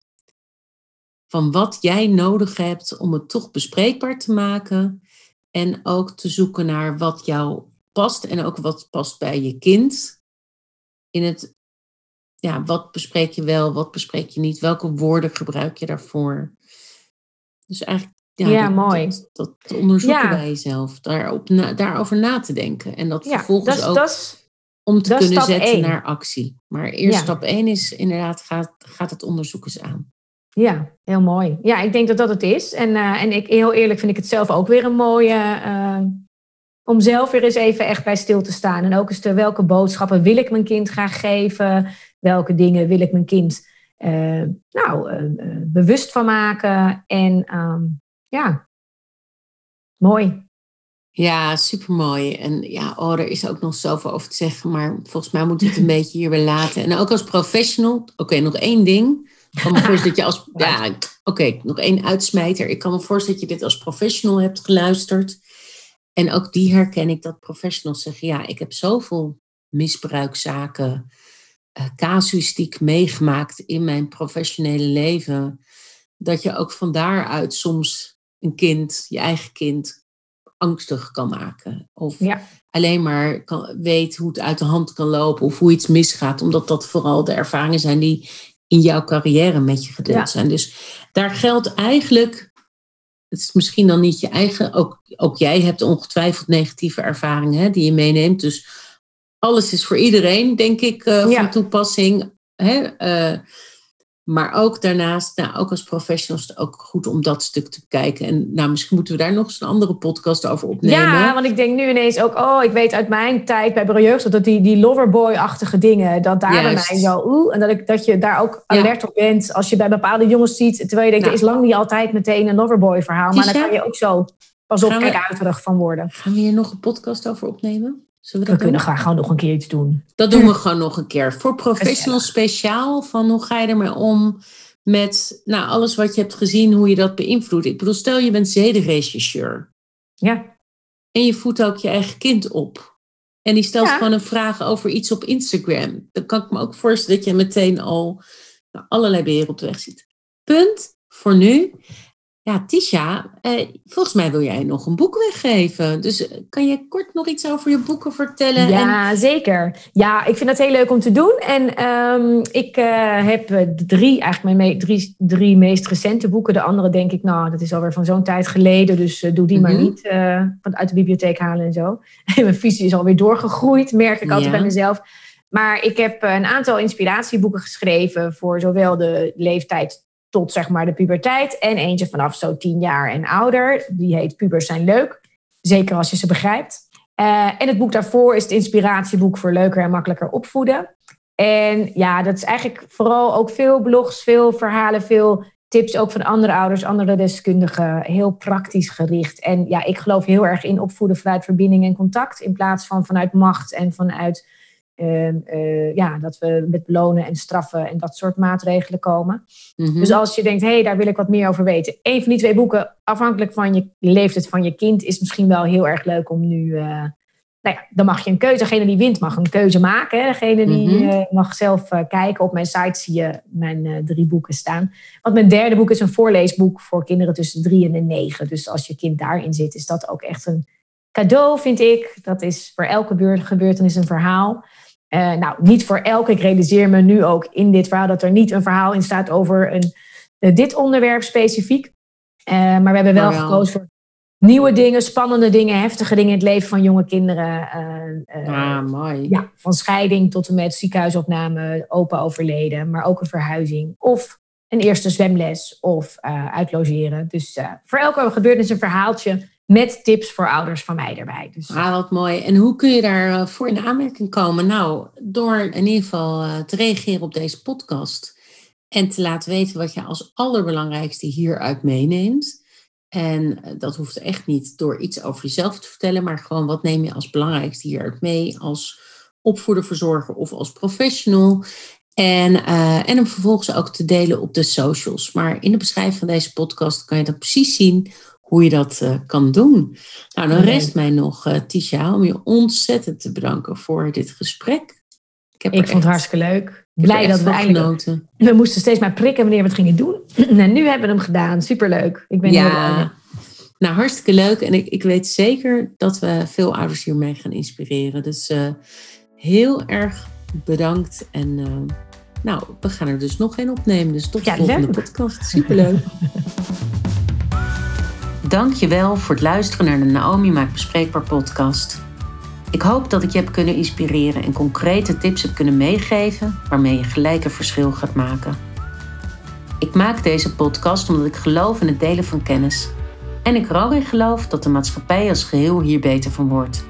van wat jij nodig hebt om het toch bespreekbaar te maken. En ook te zoeken naar wat jou past en ook wat past bij je kind. In het, ja, wat bespreek je wel, wat bespreek je niet, welke woorden gebruik je daarvoor. Dus eigenlijk ja, ja dat, mooi. Dat, dat onderzoeken bij jezelf, daarop na, daarover na te denken. En dat vervolgens ook om te kunnen zetten naar actie. Maar eerst stap 1 is inderdaad, gaat, gaat het onderzoek eens aan. Ja, heel mooi. Ja, ik denk dat dat het is. En, uh, en ik, heel eerlijk vind ik het zelf ook weer een mooie. Uh, om zelf weer eens even echt bij stil te staan. En ook eens te welke boodschappen wil ik mijn kind graag geven? Welke dingen wil ik mijn kind uh, nou, bewust van maken? En um, ja, mooi. Ja, supermooi. En ja, oh, er is ook nog zoveel over te zeggen. Maar volgens mij moet het een beetje hierbij laten. En ook als professional. Oké, nog één ding kan me voorstellen dat je als. Ja, oké, nog één uitsmijter. Ik kan me voorstellen dat je dit als professional hebt geluisterd. En ook die herken ik dat professionals zeggen: ja, ik heb zoveel misbruikzaken, uh, casuïstiek meegemaakt in mijn professionele leven. Dat je ook van daaruit soms een kind, je eigen kind, angstig kan maken. Of alleen maar kan, weet hoe het uit de hand kan lopen of hoe iets misgaat. Omdat dat vooral de ervaringen zijn die in jouw carrière met je gedeeld zijn. Dus daar geldt eigenlijk, het is misschien dan niet je eigen, ook, ook jij hebt ongetwijfeld negatieve ervaringen hè, die je meeneemt. Dus alles is voor iedereen, denk ik, uh, Ja. van toepassing. Hè? eh, maar ook daarnaast, nou, ook als professionals, ook goed om dat stuk te bekijken. En nou, misschien moeten we daar nog eens een andere podcast over opnemen. Ja, want ik denk nu ineens ook, oh, ik weet uit mijn tijd bij Bureau Jeugd dat die, die loverboy-achtige dingen, dat daar Juist. bij mij zo, oeh, en dat, ik, dat je daar ook Ja. alert op bent als je bij bepaalde jongens ziet, terwijl je denkt, Nou. er is lang niet altijd meteen een loverboy-verhaal, maar dan Tisha? kan je ook zo, pas op, we- kijk uiterig van worden. Gaan we hier nog een podcast over opnemen? Zullen we We dat doen? kunnen graag gewoon nog een keer iets doen. Dat doen we gewoon nog een keer. Voor professionals speciaal, van hoe ga je ermee om met nou, alles wat je hebt gezien, hoe je dat beïnvloedt. Ik bedoel, stel je bent zedenregisseur Ja, en je voedt ook je eigen kind op. En die stelt Ja. gewoon een vraag over iets op Instagram. Dan kan ik me ook voorstellen dat je meteen al nou, allerlei beren op de weg ziet. Punt voor nu. Ja, Tisha, eh, volgens mij wil jij nog een boek weggeven. Dus eh, kan je kort nog iets over je boeken vertellen? En, ja zeker. Ja, ik vind dat heel leuk om te doen. En ehm, ik eh, heb eh, drie, eigenlijk mijn me- drie, drie meest recente boeken. De andere denk ik, nou, dat is alweer van zo'n tijd geleden. Dus doe die maar Mhm. niet eh, van uit de bibliotheek halen en zo. Mijn visie is alweer doorgegroeid, merk ik altijd Ja. bij mezelf. Maar ik heb een aantal inspiratieboeken geschreven voor zowel de leeftijd tot zeg maar de puberteit. En eentje vanaf zo tien jaar en ouder. Die heet Pubers zijn leuk. Zeker als je ze begrijpt. Eh, en het boek daarvoor is het inspiratieboek voor leuker en makkelijker opvoeden. En ja, dat is eigenlijk vooral ook veel blogs, veel verhalen, veel tips ook van andere ouders, andere deskundigen. Heel praktisch gericht. En ja, ik geloof heel erg in opvoeden vanuit verbinding en contact. In plaats van vanuit macht en vanuit eh, ja, dat we met belonen en straffen en dat soort maatregelen komen. Mhm. Dus als je denkt, hé, hey, daar wil ik wat meer over weten. Eén van die twee boeken, afhankelijk van je leeftijd van je kind, is misschien wel heel erg leuk om nu. eh, nou ja, dan mag je een keuze. Degene die wint mag een keuze maken. Hè. Degene die Mhm. eh, mag zelf kijken. Op mijn site zie je mijn drie boeken staan. Want mijn derde boek is een voorleesboek voor kinderen tussen drie en de negen. Dus als je kind daarin zit, is dat ook echt een cadeau, vind ik. Dat is voor elke beurt- gebeurtenis een verhaal. Eh, nou, niet voor elke. Ik realiseer me nu ook in dit verhaal dat er niet een verhaal in staat over een, eh, dit onderwerp specifiek. Eh, maar we hebben wel, gekozen voor nieuwe dingen, spannende dingen, heftige dingen in het leven van jonge kinderen. Ah, mooi. ja, van scheiding tot en met ziekenhuisopname, opa overleden, maar ook een verhuizing. Of een eerste zwemles of uitlogeren. Dus voor elke gebeurtenis een verhaaltje met tips voor ouders van mij erbij. Dus, Ah, wat mooi. En hoe kun je daarvoor voor in aanmerking komen? Nou, door in ieder geval eh, te reageren op deze podcast. En te laten weten wat je als allerbelangrijkste hieruit meeneemt. En eh, dat hoeft echt niet door iets over jezelf te vertellen, maar gewoon wat neem je als belangrijkste hieruit mee als opvoeder, verzorger of als professional. En, eh, en hem vervolgens ook te delen op de socials. Maar in de beschrijving van deze podcast kan je dat precies zien hoe je dat eh, kan doen. Nou, dan rest mij nog, eh Tisha, om je ontzettend te bedanken voor dit gesprek. Ik, heb ik vond het hartstikke leuk. Blij dat we genoten. We moesten steeds maar prikken wanneer we het gingen doen. en nu hebben we hem gedaan. Superleuk. Ik ben heel blij. Nou hartstikke leuk. En ik, ik weet zeker dat we veel ouders hiermee gaan inspireren. Dus eh, heel erg bedankt. En nou, we gaan er dus nog één opnemen. Dus tot de Ja, volgende leuk. podcast. Superleuk. Dankjewel voor het luisteren naar de Naomi Maakt Bespreekbaar podcast. Ik hoop dat ik je heb kunnen inspireren en concrete tips heb kunnen meegeven waarmee je gelijk een verschil gaat maken. Ik maak deze podcast omdat ik geloof in het delen van kennis. En ik er ook in geloof dat de maatschappij als geheel hier beter van wordt.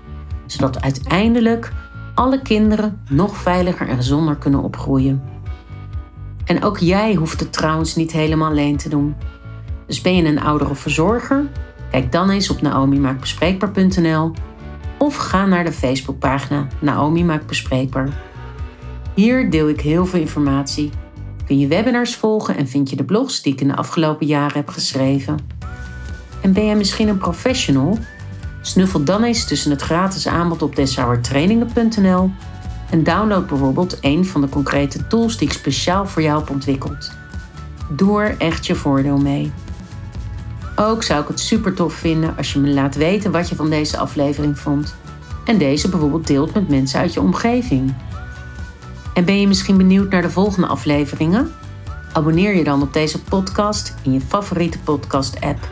Zodat uiteindelijk alle kinderen nog veiliger en gezonder kunnen opgroeien. En ook jij hoeft het trouwens niet helemaal alleen te doen. Dus ben je een ouder of verzorger? Kijk dan eens op naomimaakbespreekbaar.nl of ga naar de Facebookpagina Naomi Maakt Bespreekbaar. Hier deel ik heel veel informatie. Kun je webinars volgen en vind je de blogs die ik in de afgelopen jaren heb geschreven. En ben jij misschien een professional? Snuffel dan eens tussen het gratis aanbod op deshouwertrainingen.nl en download bijvoorbeeld een van de concrete tools die ik speciaal voor jou heb ontwikkeld. Doe er echt je voordeel mee. Ook zou ik het super tof vinden als je me laat weten wat je van deze aflevering vond. En deze bijvoorbeeld deelt met mensen uit je omgeving. En ben je misschien benieuwd naar de volgende afleveringen? Abonneer je dan op deze podcast in je favoriete podcast-app.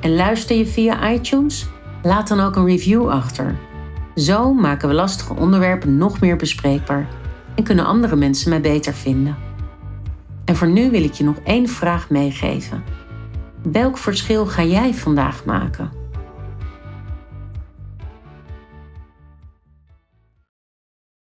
En luister je via iTunes? Laat dan ook een review achter. Zo maken we lastige onderwerpen nog meer bespreekbaar en kunnen andere mensen mij beter vinden. En voor nu wil ik je nog één vraag meegeven. Welk verschil ga jij vandaag maken?